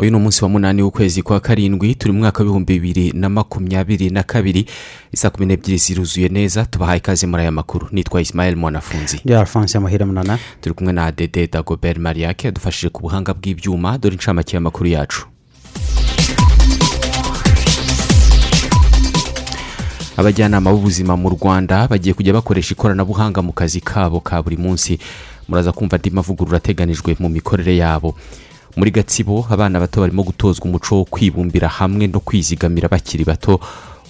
uyu ni umunsi wa munani w'ukwezi kwa karindwi turi mu mwaka w'ibihumbi bibiri na makumyabiri na kabiri. Isa kumi n'ebyiri ziruzuye neza tubahaye ikaze muri aya makuru. Nitwa isimayeli mwanafunzi. Turi kumwe na dede dagobert mariake yadufashije ku buhanga bw'ibyuma. Dore inshamake y'amakuru yacu. Abajyanama b'ubuzima mu rwanda bagiye kujya bakoresha ikoranabuhanga mu kazi kabo ka buri munsi. Muraza kumva andi mavugurura ateganijwe mu mikorere yabo. Muri gatsibo abana bato barimo gutozwa umuco wo kwibumbira hamwe no kwizigamira bakiri bato.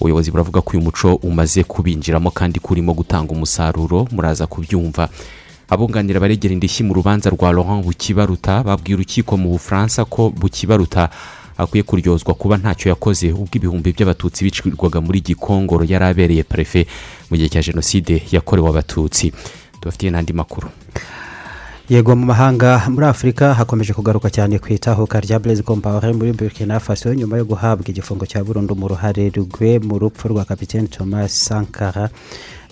Ubuyobozi buravuga ko uyu muco umaze kubinjiramo kandi ko urimo gutanga umusaruro muraza kubyumva. Abunganira abaregera indishyi mu rubanza rwa laurent bukibaruta babwiye urukiko mu bufaransa ko bukibaruta akwiye kuryozwa kuba ntacyo yakoze ubwo ibihumbi by'abatutsi bicirwaga muri gikongoro yari abereye perefe mu gihe cya jenoside yakorewe abatutsi. Tubafitiye n'andi makuru. Yego mu mahanga muri afurika hakomeje kugaruka cyane ku itahuka rya blaise compaore muri burkina faso nyuma yo guhabwa igifungo cya burundu mu ruhare rwe mu rupfu rwa kapitene thomas sankara.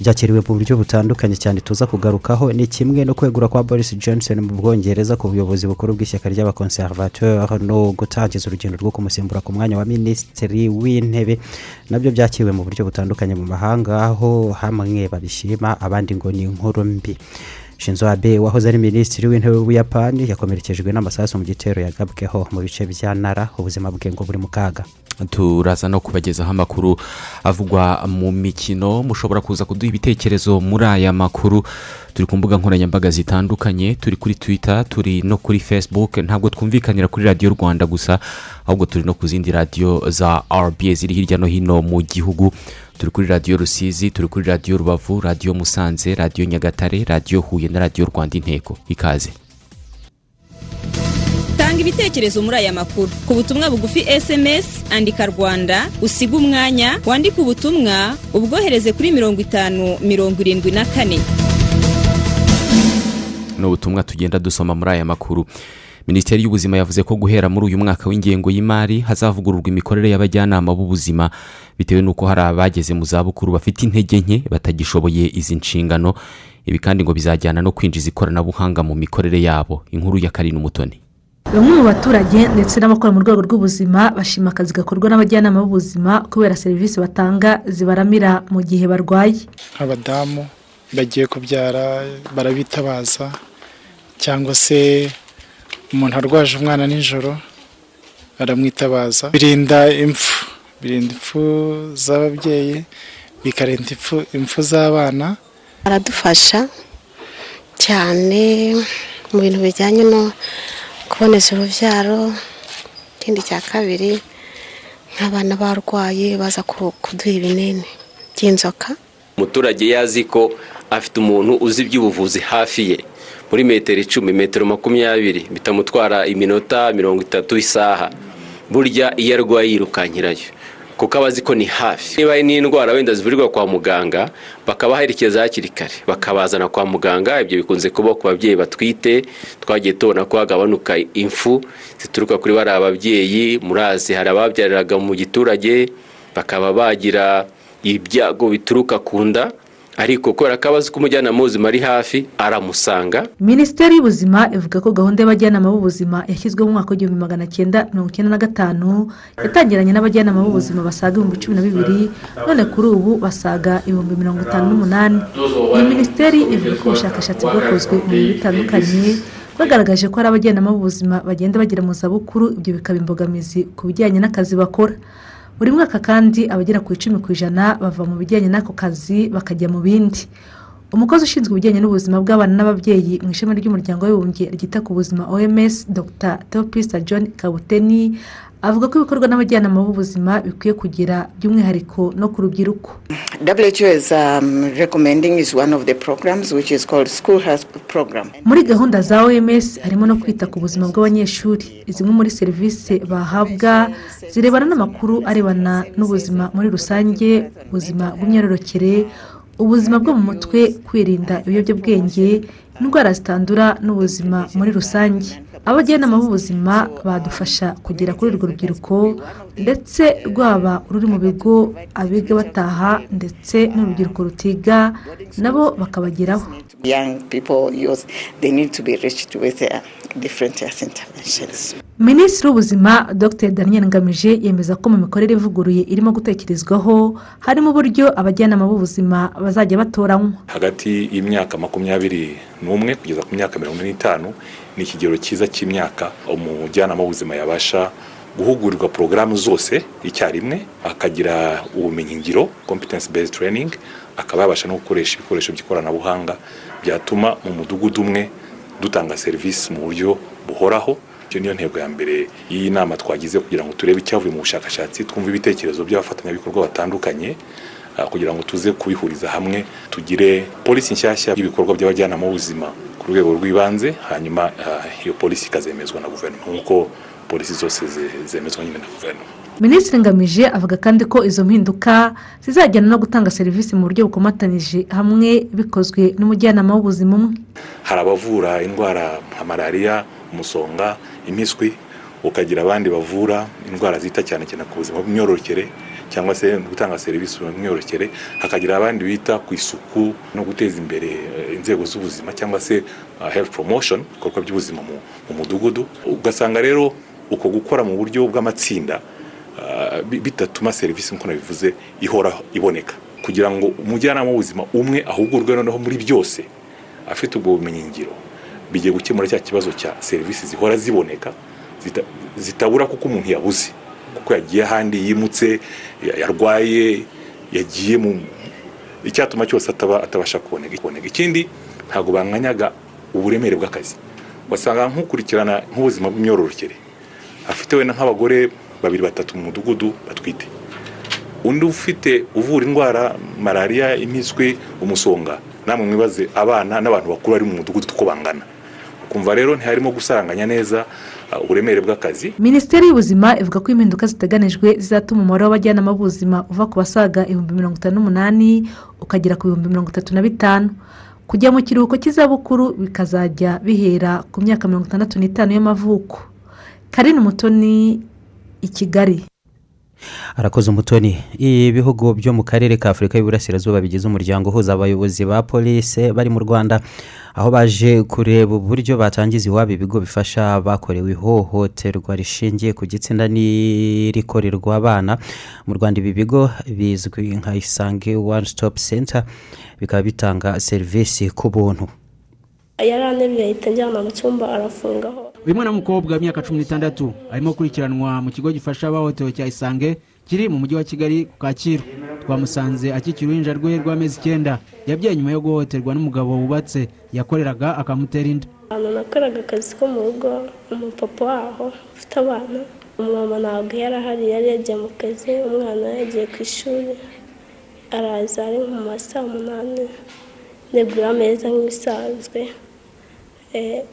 Byakiriwe mu buryo butandukanye cyane tuza kugarukaho ni kimwe no kwegura kwa boris johnson mu bwongereza ku buyobozi bukuru bw'ishyaka ry'abakonservateur no gutangiza urugendo rwo kumusimbura ku mwanya wa minisitiri w'intebe. Nabyo byakiriwe mu buryo butandukanye mu mahanga aho hamwe babishima abandi ngo ni inkuru mbi. Shinzo abe wahoze ari minisitiri w'intebe w'ubuyapani yakomerekejwe n'amasasu mu gitero yagabweho mu bice bya nara ubuzima bwe ngo buri mu kaga. Turaza no kubagezaho amakuru avugwa mu mikino. Mushobora kuza kuduha ibitekerezo muri aya makuru. Turi ku mbuga nkoranyambaga zitandukanye turi kuri twita turi no kuri facebook. Ntabwo twumvikanira kuri radiyo rwanda gusa ahubwo turi no ku zindi radiyo za rba ziri hirya no hino mu gihugu. Turi kuri radiyo rusizi turi kuri radiyo rubavu radiyo musanze radiyo nyagatare radiyo huye na radiyo rwanda intego ikaze. Tanga ibitekerezo muri aya makuru. Ku butumwa bugufi sms andika rwanda usiga umwanya wandike ubutumwa ubwohereze kuri mirongo itanu mirongo irindwi na kane. Ni ubutumwa tugenda dusoma muri aya makuru. Minisiteri y'ubuzima yavuze ko guhera muri uyu mwaka w'ingengo y'imari hazavugururwa imikorere y'abajyanama b'ubuzima bitewe n'uko hari abageze mu zabukuru bafite intege nke batagishoboye izi nshingano. Ibi kandi ngo bizajyana no kwinjiza ikoranabuhanga mu mikorere yabo. Inkuru ya karindwi umutoni. Bamwe mu baturage ndetse n'abakora mu rwego rw'ubuzima bashima akazi gakorwa n'abajyanama b'ubuzima kubera serivisi batanga zibaramira mu gihe barwaye. Nk'abadamu bagiye kubyara barabitabaza cyangwa se umuntu arwaje umwana nijoro baramwitabaza birinda impfu birinda impfu z'ababyeyi bikarinda impfu z'abana. Baradufasha cyane mu bintu bijyanye no kuboneza urubyaro ikindi cya kabiri nk'abana barwaye baza kuduha ibinini by'inzoka. Umuturage yazi ko afite umuntu uzi iby'ubuvuzi hafi ye. Muri metero icumi metero makumyabiri bitamutwara iminota mirongo itatu isaha. Burya iyo arwaye yirukankirayo kuko aba azi ko ni hafi. Niba hari n'indwara wenda zivurirwa kwa muganga bakabaherekeza hakiri kare. Bakabazana kwa muganga ibyo bikunze kuba ku babyeyi batwite twagiye tubona ko hagabanuka impfu zituruka kuri bariya babyeyi murazi hari ababyariraga mu giturage bakaba bagira ibyago bituruka ku nda ariko kubera ko abazi ko umujyanama w'ubuzima ari hafi aramusanga. Minisiteri y'ubuzima ivuga ko gahunda y'abajyanama b'ubuzima yashyizweho mu mwaka w'igihumbi magana cyenda mirongo icyenda na gatanu yatangiranye n'abajyanama b'ubuzima basaga ibihumbi cumi na bibiri none kuri ubu basaga ibihumbi mirongo itanu n'umunani. Iyi minisiteri ivuga ko ubushakashatsi bwakozwe mu bihe bitandukanye bagaragaje ko hari abajyanama b'ubuzima bagenda bagera mu zabukuru ibyo bikaba imbogamizi ku bijyanye n'akazi bakora. Buri mwaka kandi abagera ku icumi ku ijana bava mu bijyanye n'ako kazi bakajya mu bindi. Umukozi ushinzwe ibijyanye n'ubuzima bw'abana n'ababyeyi mu ishami ry'umuryango w'abibumbye ryita ku buzima oms dr. Teopista john kabuteni avuga ko ibikorwa n'abajyanama b'ubuzima bikwiye kugira by'umwihariko no ku rubyiruko. Um, muri gahunda za oms harimo no kwita ku buzima bw'abanyeshuri. Zimwe muri serivisi bahabwa zirebana n'amakuru arebana n'ubuzima muri rusange ubuzima bw'imyororokere ubuzima bwo mu mutwe kwirinda ibiyobyabwenge indwara zitandura n'ubuzima muri rusange. Abajyanama b'ubuzima badufasha kugera kuri urwo rubyiruko ndetse rwaba ururi mu bigo abiga bataha ndetse n'urubyiruko rutiga nabo bakabageraho. Young people, youth, they need to be reached with uh, interventions. minisitiri w'ubuzima dr. Daniel ngamije yemeza ko mu mikorere ivuguruye irimo gutekerezwaho harimo uburyo abajyanama b'ubuzima bazajya batoranywa. Hagati y'imyaka makumyabiri n'umwe kugeza ku myaka mirongo ine n'itanu ni ikigero cyiza cy'imyaka umujyanama w'ubuzima yabasha guhugurirwa porogaramu zose icyarimwe akagira ubumenyingiro competence based training akaba yabasha no gukoresha ibikoresho by'ikoranabuhanga byatuma mu mudugudu umwe dutanga serivisi mu buryo buhoraho. Iyo niyo ntego ya mbere y'iyi nama twagize kugira ngo turebe icyavuye mu bushakashatsi twumve ibitekerezo by'abafatanyabikorwa batandukanye ah, kugira ngo tuze kubihuriza hamwe tugire polisi nshyashya y'ibikorwa by'abajyanama b'ubuzima ku rwego rw'ibanze hanyuma ah, iyo polisi ikazemezwa na guverinoma nk'uko polisi zose ze- zemezwa nyine na guverinoma. Minisitiri ngamije avuga kandi ko izo mpinduka zizajyana no gutanga serivisi mu buryo bukomatanyije hamwe bikozwe n'umujyanama w'ubuzima umwe. Hari abavura indwara nka malariya umusonga impiswi ukagira abandi bavura indwara zita cyane cyane ku buzima bw'imyororokere cyangwa se gutanga serivisi mu myororokere hakagira abandi bita ku isuku no guteza imbere eh, inzego z'ubuzima cyangwa se uh, health promotion ibikorwa by'ubuzima mu, mu mudugudu. Ugasanga rero uko gukora mu buryo bw'amatsinda bi- bitatuma serivisi nk'uko nabivuze ihora iboneka. Kugira ngo umujyanama w'ubuzima umwe ahugurwe noneho muri byose afite ubwo bumenyingiro bigiye gukemura cya kibazo cya serivisi zihora ziboneka zita- zitabura kuko umuntu yabuze. Kuko yagiye ahandi yimutse ya- yarwaye yagiye mu icyatuma cyose ataba atabasha kuboneka. ikindi ntabwo banganyaga uburemere bw'akazi. Wasanga nk'ukurikirana nk'ubuzima bw'imyororokere. Afite wenda nk'abagore babiri batatu mu mudugudu batwite. Undi ufite uvura indwara malariya impiswi umusonga namwe mwibaze abana n'abantu bakuru bari mu mudugudu uko bangana. Kumva rero ntiharimo gusaranganya neza uburemere bw'akazi. Minisiteri y'ubuzima ivuga ko impinduka ziteganijwe zizatuma umubare w'abajyanama b'ubuzima uva ku basaga ibihumbi mirongo itanu n'umunani ukagera ku bihumbi mirongo itatu na bitanu. Kujya mu kiruhuko cy'izabukuru bikazajya bihera ku myaka mirongo itandatu n'itanu y'amavuko. Karine umutoni i kigali. Arakoze umutoni. Ibihugu byo mu karere ka afurika y'uburasirazuba bigize umuryango uhuza abayobozi ba polisi bari mu rwanda aho baje kureba uburyo batangiza iwabo ibigo bifasha abakorewe ihohoterwa rishingiye ku gitsina n'irikorerwa abana. Mu rwanda ibi bigo bizwi nka isange one stop center bikaba bitanga serivisi ku buntu. Yaraneruye ahita njyana mu cyumba arafungaho uyu mwana w'umukobwa w'imyaka cumi n'itandatu arimo gukurikiranwa mu kigo gifasha abahohotewe cya isange kiri mu mujyi wa kigali ku kacyiru. Twamusanze akikira uruhinja rwe rw'amezi icyenda. Yabyaye nyuma yo guhohoterwa n'umugabo wubatse yakoreraga akamutera inda. Ahantu nakoraga akazi ko mu rugo umupapa waho ufite abana umumama ntabwo yari ahari yari yagiye mu kazi umwana yagiye ku ishuri araza ari mu ma saa munani negura ameza nk'ibisanzwe.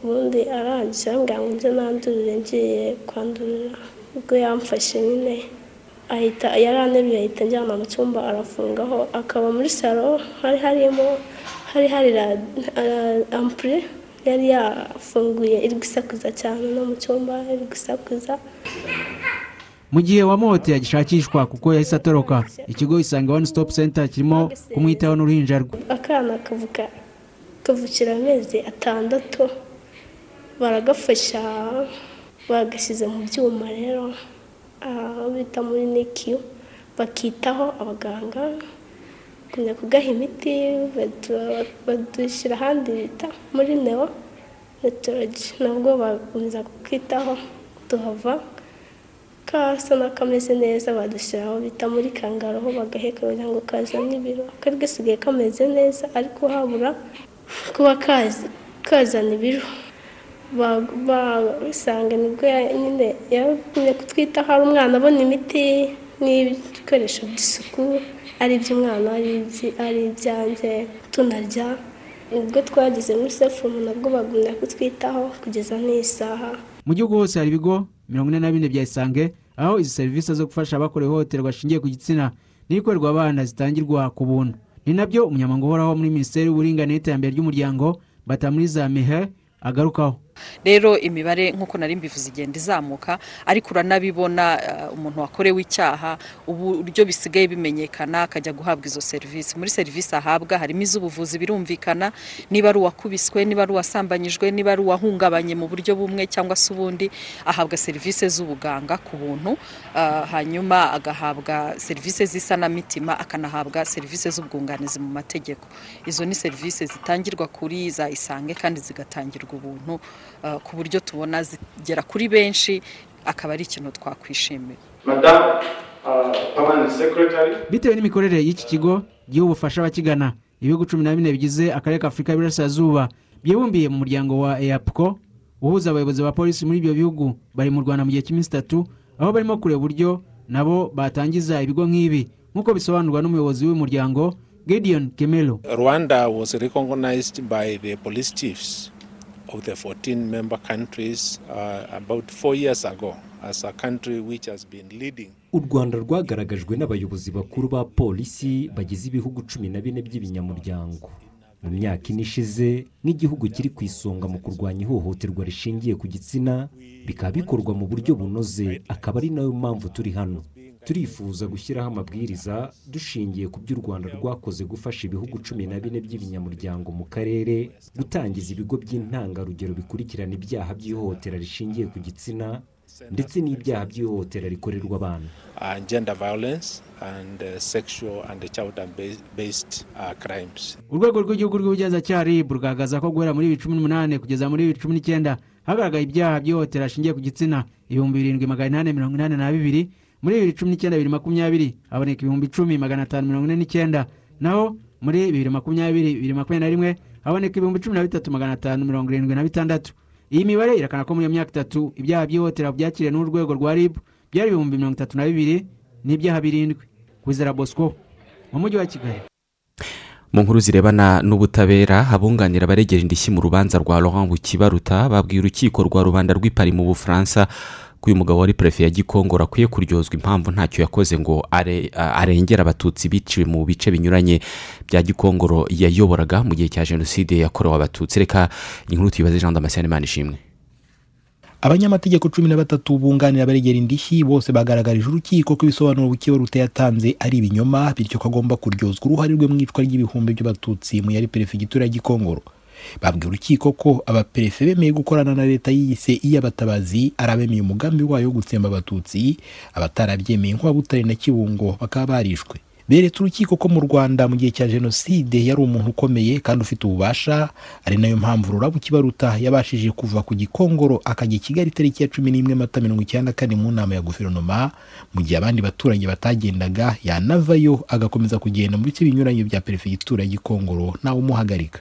Ubundi arangije arambwira ngo nze nandurire ngiye kwandurira ubwo yamfashe nyine ahita yaraneruye ahita njyana mu cyumba arafungaho akaba muri salo hari harimo hari hari ampure yari yafunguye iri gusakuza cyane no mu cyumba iri gusakuza mu gihe uwamuhoteye agishakishwa kuko yahise atoroka ikigo isange one stop center kirimo kumwitaho n'uruhinja rwe akana kavuga kavukira amezi atandatu baragafasha bagashyize mu byuma rero aho bita muri nikiyu bakitaho abaganga kumenya kugaha imiti badu- badushyira ahandi bita muri neo netorogi nabwo bakomeza kukitaho tuhava kasa n'akameze neza badushyiraho bita muri kangaroho bagaheka kugira ngo kazane ibiro. Kari gasigaye kameze neza ariko habura kuba kazana ibiro. Basanga ni bwo nyine yagumye kutwitaho hari umwana abona imiti n'ibikoresho by'isuku ari iby'umwana ari ibyanjye tunarya ubwo twageze muri sefumu nabwo bagumya kutwitaho kugeza n'isaha. Mu gihugu hose hari ibigo mirongo ine na bine bya isange aho izi serivisi zo gufasha abakorewe ihohoterwa rishingiye ku gitsina n'ikorerwa abana zitangirwa ku buntu. Ni na byo umunyamabanga uhoraho muri minisiteri y'uburinganire n'iterambere ry'umuryango batamuriza mihe agarukaho. Rero imibare nk'uko nari mbivuze igenda izamuka ariko uranabibona umuntu wakorewe icyaha uburyo bisigaye bimenyekana akajya guhabwa izo serivisi muri serivisi ahabwa harimo iz'ubuvuzi birumvikana niba ari uwakubiswe niba ari uwasambanyijwe niba ari uwahungabanye mu buryo bumwe cyangwa se ubundi ahabwa serivisi z'ubuganga ku buntu hanyuma agahabwa serivisi z'isanamitima akanahabwa serivisi z'ubwunganizi mu mategeko. Izo ni serivisi zitangirwa kuri za isange kandi zigatangirwa ubuntu ku buryo tubona zigera kuri benshi akaba ari ikintu twakwishimira bitewe n'imikorere y'iki kigo giha ubufasha abakigana. Ibihugu cumi na bine bigize akarere ka afurika y'iburasirazuba byibumbiye mu muryango wa eyapuko uhuza abayobozi ba polisi muri ibyo bihugu. Bari mu rwanda mu gihe cy'iminsi itatu aho barimo kureba uburyo nabo batangiza ibigo nk'ibi. Nk'uko bisobanurwa n'umuyobozi w'umuryango gideon kemelo rwanda was recognized by the police chiefs. Of the 14 member countries uh, about four years ago as a country which has been leading. U rwanda rwagaragajwe n'abayobozi bakuru ba polisi bagize ibihugu cumi na bine by'ibinyamuryango. Mu myaka ine ishize nk'igihugu kiri ku isonga mu kurwanya ihohoterwa rishingiye ku gitsina bikaba bikorwa mu buryo bunoze akaba ari na yo mpamvu turi hano. Turifuza gushyiraho amabwiriza dushingiye ku byo u rwanda rwakoze gufasha ibihugu cumi na bine by'ibinyamuryango mu karere gutangiza ibigo by'intangarugero bikurikirana ibyaha by'ihohotera rishingiye ku gitsina ndetse n'ibyaha by'ihohotera rikorerwa abana. Gender violence and uh, sexual and child based uh, crimes. Urwego rw'igihugu rw'ubugenzacyaha rib rugaragaza ko guhera muri bibiri cumi n'umunani kugeza muri bibiri cumi n'icyenda hagaragaye ibyaha by'ihohotera rishingiye ku gitsina. Ibihumbi birindwi magana inani mirongo inani na bibiri muri bibiri cumi n'icyenda bibiri makumyabiri haboneka ibihumbi icumi magana atanu mirongo ine n'icyenda. Naho muri bibiri makumyabiri bibiri makumyabiri na rimwe haboneka ibihumbi cumi na bitatu magana atanu mirongo irindwi na bitandatu. Iyi mibare irakana ko muri iyo myaka itatu ibyaha by'ihohotera byakiriwe n'urwego rwa rib byari ibihumbi mirongo itatu na bibiri n'ibyaha birindwi. Kwizera bosco mu mujyi wa kigali. Mu nkuru zirebana n'ubutabera abunganira abaregera indishyi mu rubanza rwa laurent bukibaruta babwiye urukiko rwa rubanda rw'ipari mu bufaransa ko uyu mugabo wari perefe ya gikongoro akwiye kuryozwa impamvu ntacyo yakoze ngo arengere abatutsi biciwe mu bice binyuranye bya gikongoro yayoboraga mu gihe cya jenoside yakorewe abatutsi. Reka inkuru tuyibaze jean damascene imana ishimwe. Abanyamategeko cumi na batatu bunganira abaregera indishyi bose bagaragarije urukiko ko ibisobanuro bukibaruta yatanze ari ibinyoma bityo ko agomba kuryozwa uruhare rwe mu icwa ry'ibihumbi by'abatutsi mu yari perefegitura ya gikongoro babwiye urukiko ko abaperefe bemeye gukorana na leta yiyise iy'abatabazi ari abemeye umugambi wayo wo gutsemba abatutsi abatarabyemeye nk'uwa butare na kibungo bakaba barishwe. Beretse urukiko ko mu rwanda mu gihe cya jenoside yari umuntu ukomeye kandi ufite ububasha ari na yo mpamvu rurabo kibaruta yabashije kuva ku gikongoro akajya i kigali tariki ya cumi n'imwe mata mirongo icyenda kane mu nama ya guverinoma mu gihe abandi baturage batagendaga yanavayo agakomeza kugenda mu bice binyuranye bya perefegitura ya gikongoro ntawe umuhagarika.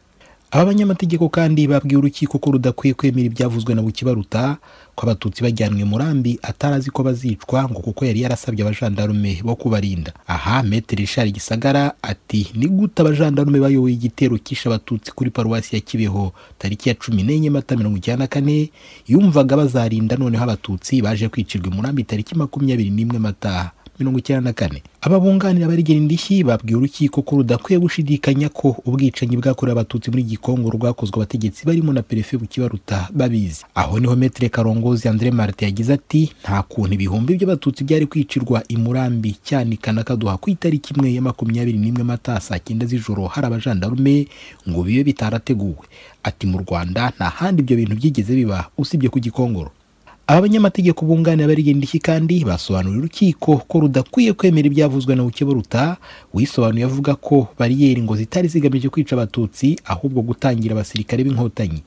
Aba banyamategeko kandi babwiye urukiko ko rudakwiye kwemera ibyavuzwe na bukibaruta ko abatutsi bajyanwe murambi atarazi ko bazicwa ngo kuko yari yarasabye abajandarume bo kubarinda. Aha metere rishari gisagara ati ni gute abajandarume bayoboye igitero kishe abatutsi kuri paruwasi ya kibeho? Tariki ya cumi n'enye mata mirongo icyenda na kane yumvaga bazarinda noneho abatutsi baje kwicirwa murambi tariki makumyabiri n'imwe mata. Mirongo icyenda na kane aba bunganira indishyi babwiye urukiko ko rudakwiye gushidikanya ko ubwicanyi bwakorewe abatutsi muri gikongoro bwakozwe abategetsi barimo na perefe bukibaruta babizi. Aho ni ho metere karongozi andre marite yagize ati nta kuntu ibihumbi by'abatutsi byari kwicirwa i murambi cyanika na kaduha ku itariki imwe ya makumyabiri n'imwe mata saa cyenda z'ijoro hari abajandarume ngo bibe bitarateguwe. Ati mu rwanda nta handi ibyo bintu byigeze biba usibye ku gikongoro. Aba banyamategeko bunganira abarigenda indishyi kandi basobanuriye urukiko ko rudakwiye kwemera ibyavuzwe na bukeburuta. Wisobanuye avuga ko bariyeri ngo zitari zigamije kwica abatutsi ahubwo gutangira abasirikare b'inkotanyi.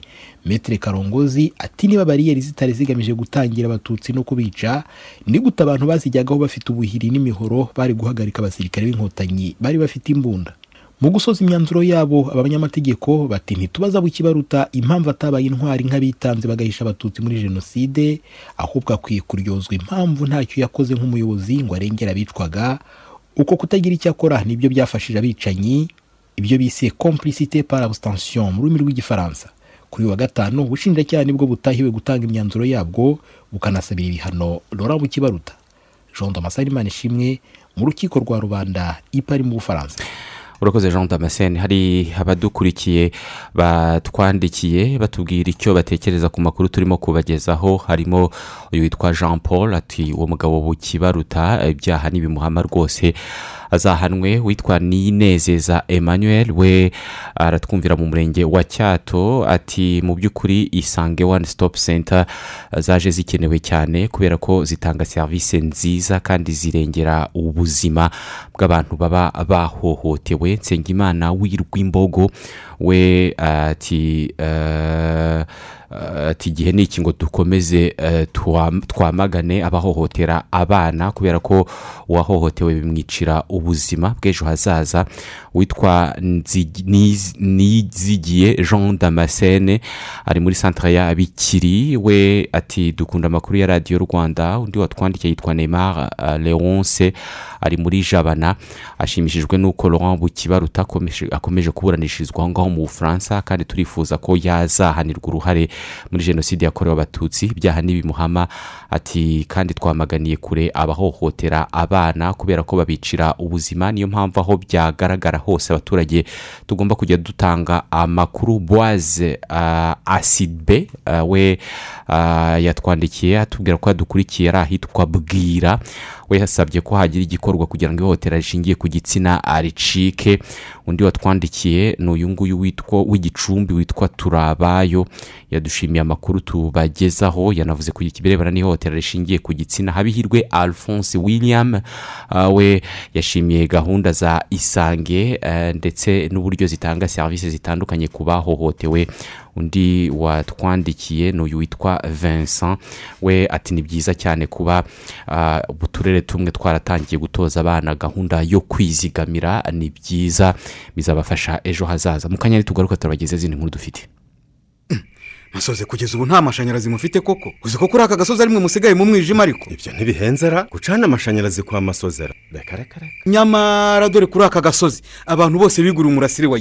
Metere karongozi ati niba bariyeri zitari zigamije gutangira abatutsi no kubica ni gute abantu bazijyagaho bafite ubuhiri n'imihoro bari guhagarika abasirikare b'inkotanyi? Bari bafite imbunda. Mu gusoza imyanzuro yabo abanyamategeko bati ntitubaza bukibaruta impamvu atabaye intwari nk'abitanze bagahisha abatutsi muri jenoside ahubwo akwiye kuryozwa impamvu ntacyo yakoze nk'umuyobozi ngo arengere abicwaga. Uko kutagira icyo akora ni byo byafashije abicanyi. Ibyo bise complicité par abstention mu rurimi rw'igifaransa. Kuri wa gatanu ubushinjacyaha ni bwo butahiwe gutanga imyanzuro yabwo bukanasabira ibihano. Laurent Bukibaruta. Jean Damascene Manishimwe mu rukiko rwa rubanda i Paris mu Bufaransa. Urakoze jean damascene. Hari abadukurikiye batwandikiye batubwira icyo batekereza ku makuru turimo kubagezaho. Harimo uyu witwa jean paul ati uwo mugabo bukibaruta ibyaha n'ibimuhama rwose. Azahanwe witwa ninezeza emmanuel we aratwumvira mu murenge wa cyato ati mu by'ukuri isange one stop center zaje zikenewe cyane kubera ko zitanga serivisi nziza kandi zirengera ubuzima bw'abantu baba bahohotewe. Nsengimana w'irwimbogo we ati uh, ati igihe ni iki ngo dukomeze twamagane abahohotera abana kubera ko uwahohotewe bimwicira ubuzima bw'ejo hazaza witwa nizigiye jean damascene ari muri santara ya bikiri. We ati dukunda amakuru ya radiyo rwanda undi watwandikiye yitwa neymar leonce ari muri jabana. Ashimishijwe n'uko laurent bukibaruta akomeje kuburanishirizwa aho ngaho mu bufaransa kandi turifuza ko yazahanirwa uruhare muri jenoside yakorewe abatutsi. Ibyaha n'ibimuhama ati kandi twamaganiye kure abahohotera abana kubera ko babicira ubuzima. Niyo mpamvu aho byagaragara hose abaturage tugomba kujya dutanga amakuru. Boise aside we yatwandikiye atubwira ko yadukurikiye ari ahitwa bwira. We yasabye ko hagira igikorwa kugira ngo ihohotera rishingiye ku gitsina ricike undi watwandikiye ni uyu nguyu witwa w'igicumbi witwa turabayo. Yadushimiye amakuru tubagezaho yanavuze ku kibirebana n'ihohotera rishingiye ku gitsina. Habihirwe alphonse william we yashimiye gahunda za isange ndetse n'uburyo zitanga serivisi zitandukanye ku bahohotewe undi watwandikiye ni uyu witwa vincent. We ati ni byiza cyane kuba uturere tumwe twaratangiye gutoza abana gahunda yo kwizigamira. Ni byiza bizabafasha ejo hazaza. Mu kanya tugaruka turabageze izindi nkuru dufite. Musoze kugeza ubu nta mashanyarazi mufite koko? Uzi ko kuri aka gasozi arimwe musigaye mu mwijima ariko. Ibyo ntibihenzera gucana amashanyarazi kwa masozera. Reka reka reka. Nyamara dore kuri aka gasozi abantu bose biguriye umurasire wa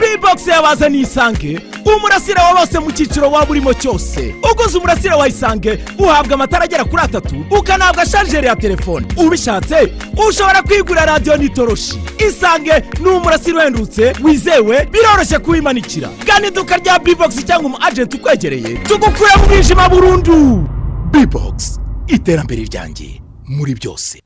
isange bibogisi yabazaniye isange umurasire wa bose mu cyiciro waba urimo cyose. Uguze umurasire wa isange uhabwa amatara agera kuri atatu ukanahabwa sharijeri ya telefone. Ubishatse ushobora kwigurira radiyo n'itoroshi. Isange ni umurasire uhendutse wizewe biroroshye kuwimanikira. Gana iduka rya bibogisi cyangwa umu ajenti ukwegereye tugukure mu mwijima burundu. Bibogisi iterambere ryanjye muri byose.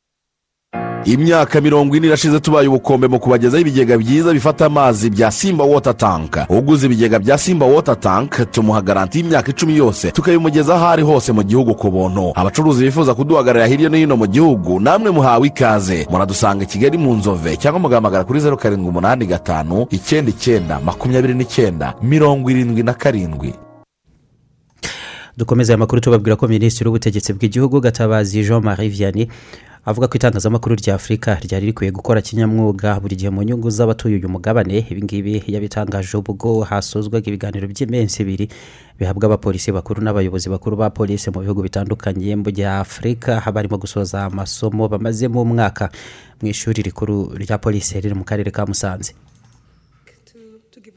Imyaka mirongo ine irashize tubaye ubukombe mu kubagezaho ibigega byiza bifata amazi bya simba wota tank. Uguze ibigega bya simba wota tank tumuha garanti y'imyaka icumi yose tukabimugezaho aho ari hose mu gihugu ku buntu. Abacuruzi bifuza kuduhagararira hirya no hino mu gihugu namwe muhawe ikaze. Muradusanga kigali mu nzove cyangwa mugahamagara kuri zeru karindwi umunani gatanu icyenda icyenda makumyabiri n'icyenda mirongo irindwi na karindwi. Dukomeze aya makuru tubabwira ko minisitiri w'ubutegetsi bw'igihugu gatabazi jean marie vianney avuga ko itangazamakuru rya afurika ryari rikwiye gukora kinyamwuga. Buri gihe mu nyungu z'abatuye uyu mugabane ibingibi yabitangaje ubwo hasozwaga ibiganiro by'iminsi ibiri bihabwa abapolisi bakuru n'abayobozi bakuru ba polisi mu bihugu bitandukanye mu gihe afurika barimo gusoza amasomo bamazemo umwaka mu ishuri rikuru rya polisi riri mu karere ka musanze.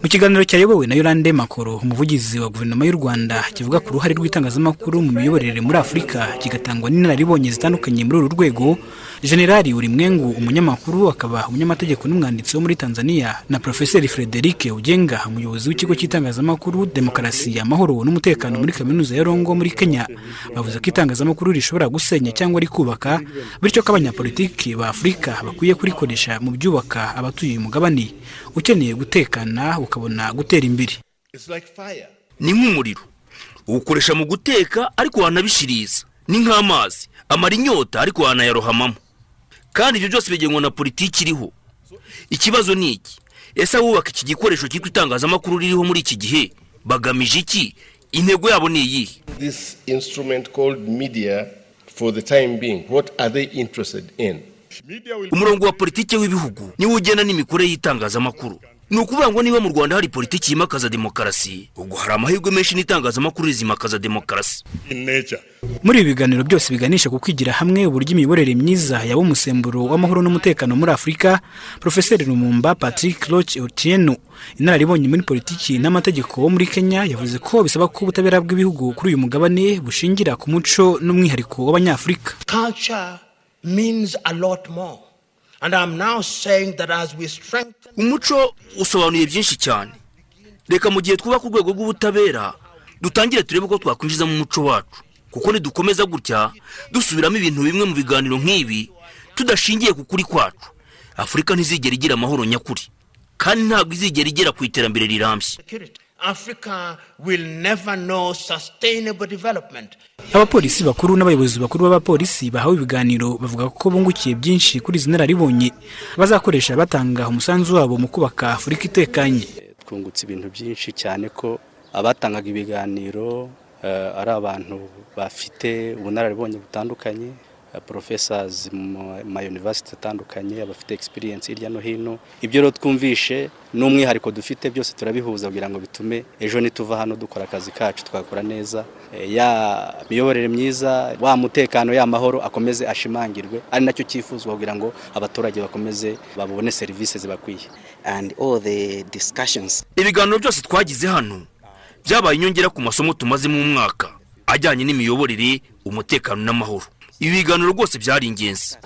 Mu kiganiro cyayobowe na yorande makoro umuvugizi wa guverinoma y'u rwanda kivuga ku ruhare rw'itangazamakuru mu miyoborere muri afurika kigatangwa n'inararibonye zitandukanye muri uru rwego. Generali urimwengu umunyamakuru akaba umunyamategeko n'umwanditsi wo muri tanzania na porofeseri frederic ugenga umuyobozi w'ikigo cy'itangazamakuru demokarasi amahoro n'umutekano muri kaminuza ya rongo muri kenya. Bavuze ko itangazamakuru rishobora gusenya cyangwa rikubaka bityo ko abanyapolitiki ba afurika bakwiye kurikoresha mu byubaka abatuye uyu mugabane. Ukeneye gutekana ukabona gutera imbere. Ni nk'umuriro. Uwukoresha mu guteka ariko wanabishiriza. Ni nk'amazi. Amara inyota ariko wanayarohamamo. Kandi ibyo byose bigenwa na politiki iriho. Ikibazo ni iki? Ese abubaka iki gikoresho cyitwa itangazamakuru ririho muri iki gihe? Bagamije iki? Intego yabo ni iyihe? This instrument called media for the time being what are they interested in? Umurongo wa politiki w'ibihugu niwo ugena n'imikorere y'itangazamakuru. Ni ukuvuga ngo niba mu rwanda hari politiki yimakaza demokarasi ubwo hari amahirwe menshi n'itangazamakuru rizimakaza demokarasi. Muri ibi biganiro byose biganisha ku kwigira hamwe uburyo imiyoborere myiza yaba umusemburo w'amahoro n'umutekano muri afurika profeseri rumumba patrick roch otieno inararibonye muri politiki n'amategeko wo muri kenya yavuze ko bisaba ko ubutabera bw'ibihugu kuri uyu mugabane bushingira ku muco n'umwihariko w'abanyafurika. Means a lot more. And I'm now saying that as we strengthen umuco usobanuye byinshi cyane. Reka mu gihe twubaka urwego rw'ubutabera dutangire turebe ko twakwinjizamo umuco wacu. Kuko nidukomeza gutya dusubiramo ibintu bimwe mu biganiro nk'ibi tudashingiye ku kuri kwacu. Afurika ntizigera igira amahoro nyakuri. Kandi ntabwo izigera igera ku iterambere rirambye. Africa will never know sustainable development. abapolisi bakuru n'abayobozi bakuru b'abapolisi bahawe ibiganiro bavuga ko bungukiye byinshi kuri izi nararibonye. Bazakoresha batanga umusanzu wabo mu kubaka afurika itekanye. Twungutse ibintu byinshi cyane ko abatangaga ibiganiro eh, ari abantu bafite ubunararibonye butandukanye. Porofesazi mu mayunivarisiti atandukanye abafite egisipiriyensi hirya no hino. Ibyo rero twumvishe n'umwihariko dufite byose turabihuza kugira ngo bitume ejo nituva hano dukora akazi kacu twakora neza. Eh, ya miyoborere myiza wa mutekano ya mahoro akomeze ashimangirwe. Ari na cyo cyifuzwa kugira ngo abaturage bakomeze babone serivisi zibakwiye. And all the discussions. Ibiganiro byose twagize hano byabaye inyongera ku masomo tumazemo umwaka ajyanye n'imiyoborere umutekano n'amahoro. Ibi biganiro rwose byari ingenzi.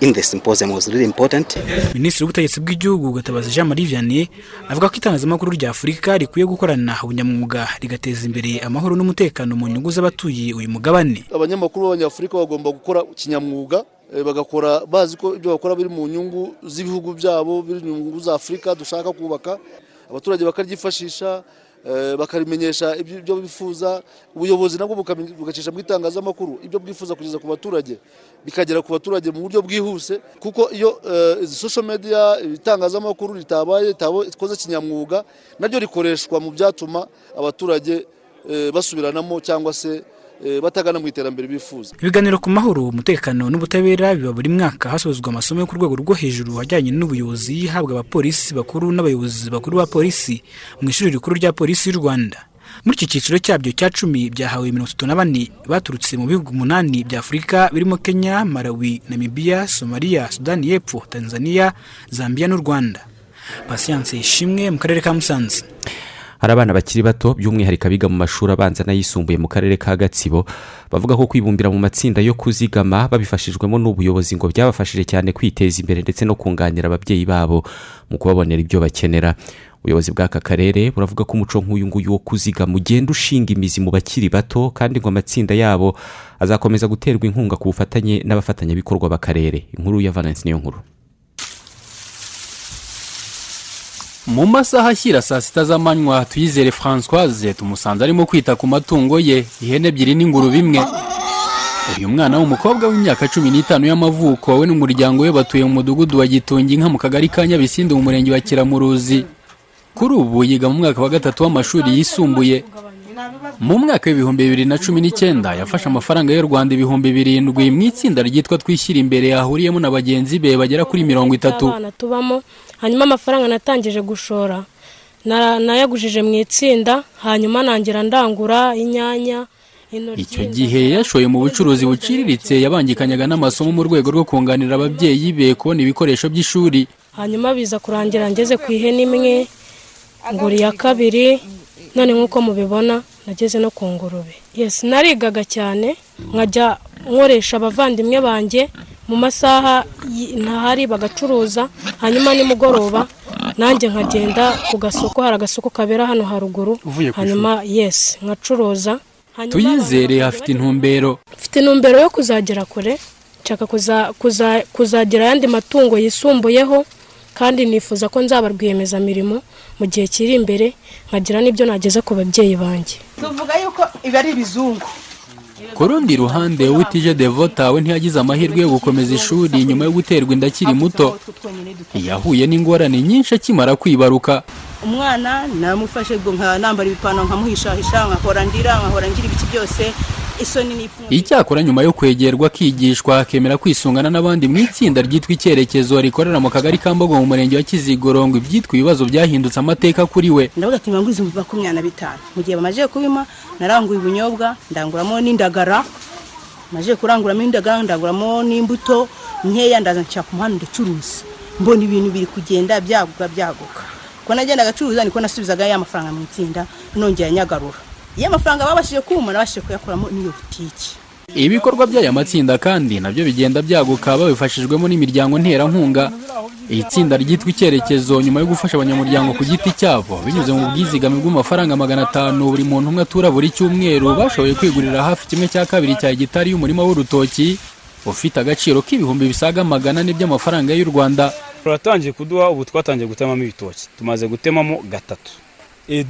Minisitiri w'ubutegetsi bw'igihugu gatabazi jean marie vianney avuga ko itangazamakuru rya afurika rikwiye gukorana ubunyamwuga rigateza imbere amahoro n'umutekano mu nyungu z'abatuye uyu mugabane. Abanyamakuru b'abanyafurika bagomba gukora kinyamwuga eh, bagakora bazi ko ibyo bakora biri mu nyungu z'ibihugu byabo biri mu nyungu za afurika dushaka kubaka. Abaturage bakaryifashisha eh, bakarimenyesha ibyo bifuza ubuyobozi nabwo bugacisha mu itangazamakuru ibyo bwifuza kugeza ku baturage. Bikagera ku baturage mu buryo bwihuse kuko iyo eh, social media itangazamakuru ritabaye ritakoze kinyamwuga naryo rikoreshwa mu byatuma abaturage eh, basubiranamo cyangwa se batagana mu iterambere bifuza. Ibiganiro ku mahoro umutekano n'ubutabera biba buri mwaka. Hasozwa amasomo yo ku rwego rwo hejuru ajyanye n'ubuyobozi habwa abapolisi bakuru n'abayobozi bakuru ba polisi mu ishuri rikuru rya polisi y'u rwanda. Muri iki cyiciro cyabyo cya cumi byahawe mirongo itatu na bane baturutse mu bihugu umunani bya afurika birimo kenya malawi namibia somaliya sudani y'epfo tanzania zambia n'u rwanda. Pasiyanse ishimwe mu karere ka musanze. Hari abana bakiri bato by'umwihariko abiga mu mashuri abanza n'ayisumbuye mu karere ka gatsibo bavuga ko kwibumbira mu matsinda yo kuzigama babifashijwemo n'ubuyobozi ngo byabafashije cyane kwiteza imbere ndetse no kunganira ababyeyi babo mu kubabonera ibyo bakenera. Ubuyobozi bw'aka karere buravuga ko umuco nk'uyu nguyu wo kuzigama ugenda ushinga imizi mu bakiri bato kandi ngo amatsinda yabo azakomeza guterwa inkunga ku bufatanye n'abafatanyabikorwa b'akarere. Inkuru ya valence niyo nkuru mu masaha ashyira saa sita z'amanywa tuyizere francoise tumusanze arimo kwita ku matungo ye ihene ebyiri n'ingurube imwe. Uyu mwana w'umukobwa w'imyaka cumi n'itanu y'amavuko we n'umuryango we batuye mu mudugudu wa gitungi inka mu kagari ka nyabisindi mu murenge wa kiramuruzi. Kuri ubu yiga mu mwaka wa gatatu w'amashuri yisumbuye. Mu mwaka w'ibihumbi bibiri na cumi n'icyenda yafashe amafaranga y'u rwanda ibihumbi birindwi mu itsinda ryitwa twishyira imbere yahuriyemo na bagenzi be bagera kuri mirongo itatu. Hanyuma amafaranga natangije gushora. Na- nayagujije mu itsinda hanyuma nangira ndangura inyanya icyo gihe yashoye mu bucuruzi buciriritse yabangikanyaga n'amasomo mu rwego rwo kunganira ababyeyi be kubona ibikoresho by'ishuri. Hanyuma biza kurangira ngeze ku ihene imwe ngura iya kabiri none nk'uko mubibona nageze no ku ngurube. Yes narigaga cyane nkajya nkoresha abavandimwe banjye mu masaha ntahari bagacuruza hanyuma nimugoroba nanjye nkagenda ku gasoko hari agasoko kabera hano haruguru hanyuma yes nkacuruza Hanyuma tuyizere afite intumbero. Mfite intumbero yo kuzagera kure nshaka kuza- kuza- kuzagira ayandi matungo yisumbuyeho kandi nifuza ko nzaba rwiyemezamirimo mu gihe kiri imbere nkagira n'ibyo nageza ku babyeyi banjye. Tuvuga yuko ibi ari ibizungu. Ku rundi ruhande witije devota we ntiyagize amahirwe yo gukomeza ishuri nyuma yo guterwa inda akiri muto. Yahuye n'ingorane nyinshi akimara kwibaruka. Umwana namufashe ubwo nka nambara ibipantaro nkamuhishahisha nkahora ndira nkahora ngira ibiki byose. Icyakora nyuma yo kwegerwa akigishwa akemera kwisungana n'abandi mu itsinda ryitwa icyerekezo rikorera mu kagari ka mbogo mu murenge wa kizigorongo ibyitwa ibibazo byahindutse amateka kuri we. Ndavuga ati mirongo irindwi makumyabiri na bitanu. Mu gihe bamaze kubima naranguye ubunyobwa ndanguramo n'indagara. Maze kuranguramo indagara ndanguramo n'imbuto nkeya ndaza ku muhanda ndacuruza. Mbona ibintu biri kugenda byaguka byaguka uko nagenda agacuruza niko nasubizaga ya mafaranga mu itsinda nongera nyagarura. Iyo amafaranga babashije kuma nabashije kuyakuramo n'iyo butiki ibikorwa by'aya matsinda kandi na byo bigenda byaguka babifashijwemo n'imiryango nterankunga. Iri tsinda ryitwa icyerekezo nyuma yo gufasha abanyamuryango ku giti cyabo. Binyuze mu bwizigame bw'amafaranga magana atanu buri muntu umwe atura buri cyumweru bashoboye kwigurira hafi kimwe cya kabiri cya hegitari y'umurima w'urutoki ufite agaciro k'ibihumbi bisaga magana ane by'amafaranga y'u rwanda. Turatangiye kuduha ubu twatangiye gutemamo ibitoki. Tumaze gutemamo gatatu.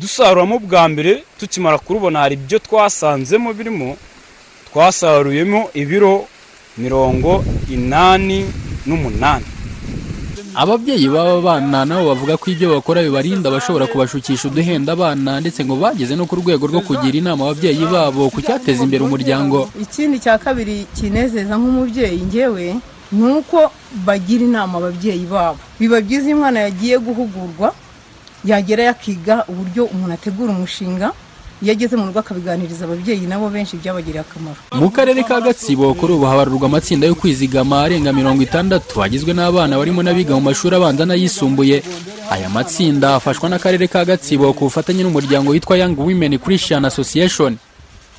Dusaruramo bwa mbere tukimara kurubona hari ibyo twasanzemo birimo twasaruyemo ibiro mirongo inani n'umunani. Ababyeyi b'aba bana nabo bavuga ko ibyo bakora bibarinda abashobora kubashukisha uduhenda abana ndetse ngo bageze no ku rwego rwo kugira inama ababyeyi babo ku cyateza imbere umuryango. Ikindi cya kabiri kinezeza nk'umubyeyi ngewe ni uko bagira inama ababyeyi babo. Biba byiza iyo umwana yagiye guhugurwa yagera yakiga uburyo umuntu ategura umushinga iyo ageze mu rugo akabiganiriza ababyeyi nabo benshi byabagiriye akamaro. Mu karere ka gatsibo kuri ubu habarurwa amatsinda yo kwizigama arenga mirongo itandatu. Agizwe n'abana barimo n'abiga mu mashuri abanza n'ayisumbuye. Aya matsinda afashwa n'akarere ka gatsibo ku bufatanye n'umuryango witwa young women christian association.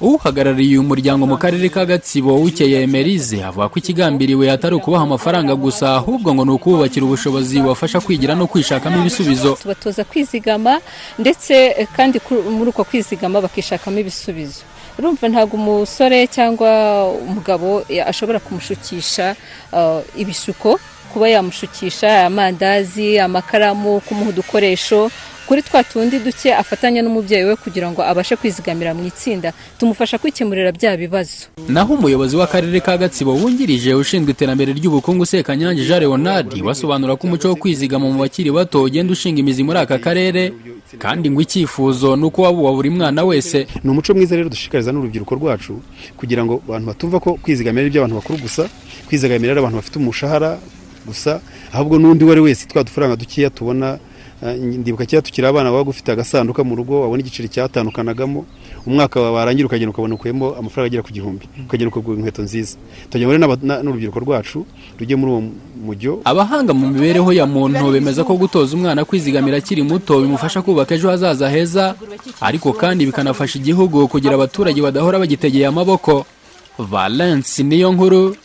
Uhagarariye uyu muryango mu karere ka gatsibo wikeye emerize avuga ko ikigambiriwe atari ukubaha amafaranga gusa ahubwo ngo ni ukububakira ubushobozi bubafasha kwigira no kwishakamo ibisubizo. Tubatoza kwizigama ndetse eh, kandi muri uko kwizigama bakishakamo ibisubizo. Urumva ntabwo umusore cyangwa umugabo eh, ashobora kumushukisha eh, ibisuko kuba yamushukisha amandazi amakaramu kumuha udukoresho kuri twa tundi duke afatanya n'umubyeyi we kugira ngo abashe kwizigamira mu itsinda tumufasha kwikemurira bya bibazo. Naho umuyobozi w'akarere ka gatsibo wungirije ushinzwe iterambere ry'ubukungu sekanyange jean leonard wasobanura ko umuco wo kwizigama mu bakiri bato ugenda ushinga imizi muri aka karere kandi ngo icyifuzo ni uko waba uwa buri mwana wese. Ni umuco mwiza rero dushishikariza n'urubyiruko rwacu kugira ngo abantu batumva ko kwizigamira ari iby'abantu bakuru gusa kwizigamira ari abantu bafite umushahara gusa ahubwo n'undi uwo ari wese twa dufaranga dukeya tubona ndibuka kera tukiri abana wabaga ufite agasanduka mu rugo wabona igiceri cyatandukanagamo umwaka warangira ukagenda ukabona ukuyemo amafaranga agera ku gihumbi ukagenda ukagura inkweto nziza. N'aba- na- n'urubyiruko rwacu rujye muri uwo mujyo. Abahanga mu mibereho ya muntu bemeza ko gutoza umwana kwizigamira akiri muto bimufasha kubaka ejo hazaza heza ariko kandi bikanafasha igihugu kugira abaturage badahora bagitegeye amaboko. Valence niyo nkuru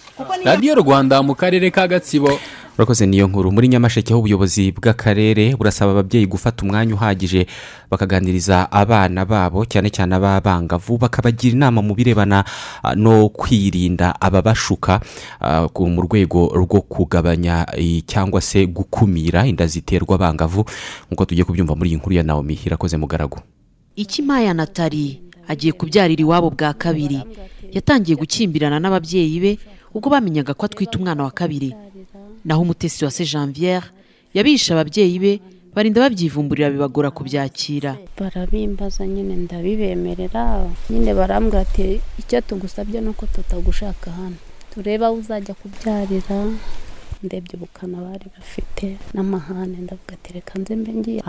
radiyo rwanda mu karere ka gatsibo. Urakoze niyo nkuru. Muri nyamasheke aho ubuyobozi bw'akarere burasaba ababyeyi gufata umwanya uhagije bakaganiriza abana babo cyane cyane ab'abangavu bakabagira inama mu birebana ah, no kwirinda ababashuka ah, mu rwego rwo kugabanya eh, cyangwa se gukumira inda ziterwa abangavu nk'uko tugiye kubyumva muri iyi nkuru ya naomi. Irakoze mugaragu. Ikimaya natali agiye kubyarira iwabo bwa kabiri. Yatangiye gukimbirana n'ababyeyi be ubwo bamenyaga ko atwite umwana wa kabiri. Naho umutesi wa se janviere yabishe ababyeyi be barinda babyivumburira bibagora kubyakira. Barabimbaza nyine ndabibemerera. Nyine barambwira ati icyo tugusabye ni uko tutagushaka hano. Turebe aho uzajya kubyarira. Ndebye ubukana bari bafite n'amahane. Ndavuga ati reka nze mbe ngiye.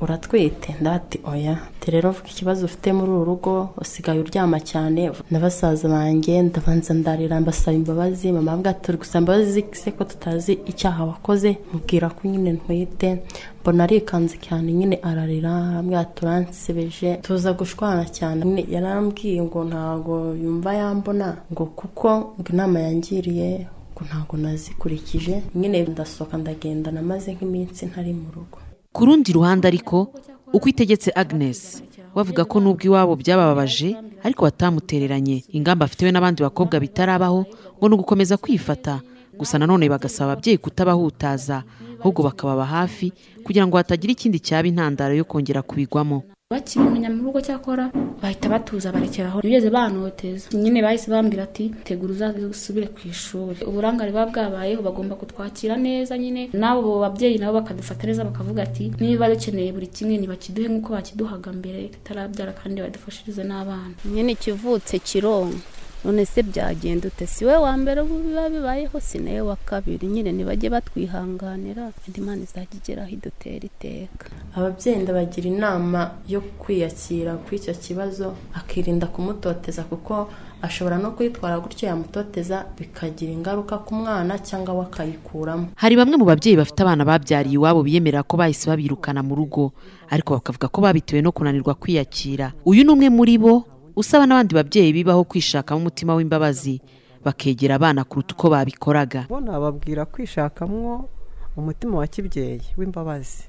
Uratwite? Ndati oya. Rero vuga ikibazo ufite muri uru rugo usigaye uryama cyane. Na basaza banjye ndabanza ndarira mbasaba imbabazi. Mama avuga ati turi gusaba imbabazi se ko tutazi icyaha wakoze? Mubwira ko nyine ntwite. Mbona arikanze cyane nyine ararira. Arambwira ati uransebeje. Tuza gushwana cyane. Yarambwiye ngo ntabwo yumva yambona ngo kuko ngo inama yangiriye ngo ntabwo nazikurikije. Nyine ndasohoka ndagenda namaze nk'iminsi ntari mu rugo. Ku rundi ruhande ariko uko itegetse agnes bavuga ko n'ubwo iwabo byabababaje ariko batamutereranye ingamba afitewe n'abandi bakobwa bitarabaho ngo ni ugukomeza kwifata. Gusa nanone bagasaba ababyeyi kutabahutaza ahubwo bakababa hafi kugira ngo hatagira ikindi cyaba intandaro yo kongera kubigwamo. Bakibimenya mu rugo cyakora bahita batuza barekeraho. Ntibigeze banoteza. Nyine bahise bambwira ati tegura uzaze usubire ku ishuri. Uburangare buba bwabayeho bagomba kutwakira neza nyine. N'abo babyeyi nabo bakadufata neza bakavuga ati niba dukeneye buri kimwe ntibakiduhe nk'uko bakiduhaga mbere tutarabyara kandi badufashirize n'abana. Nyine ikivutse kironka. None se byagenda ute si we wa mbere ubu biba bibayeho? Si nawe wa kabiri? Nyine ntibajye batwihanganira. Indi mana izajya igeraho idutera iteka. Ababyeyi ndabagira inama yo kwiyakira kuri icyo kibazo akirinda kumutoteza kuko ashobora no kwitwara gutyo yamutoteza bikagira ingaruka ku mwana cyangwa we akayikuramo hari bamwe mu babyeyi bafite abana babyariye iwabo biyemerera ko bahise babirukana mu rugo ariko bakavuga ko babitewe no kunanirwa kwiyakira. Uyu ni umwe muri bo usaba n'abandi babyeyi bibaho kwishakamo umutima w'imbabazi bakegera abana kuruta uko babikoraga. Bo nababwira kwishakamwo umutima wa kibyeyi w'imbabazi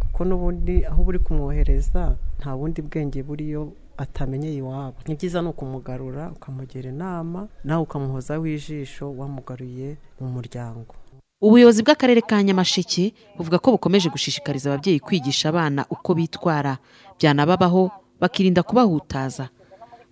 kuko n'ubundi aho uri kumwohereza nta bundi bwenge buriyo atamenyeye iwabo. Ni byiza ni ukumugarura ukamugira inama nawe ukamuhozaho ijisho wamugaruye mu muryango. Ubuyobozi bw'akarere ka nyamasheke buvuga ko bukomeje gushishikariza ababyeyi kwigisha abana uko bitwara. Byanababaho bakirinda kubahutaza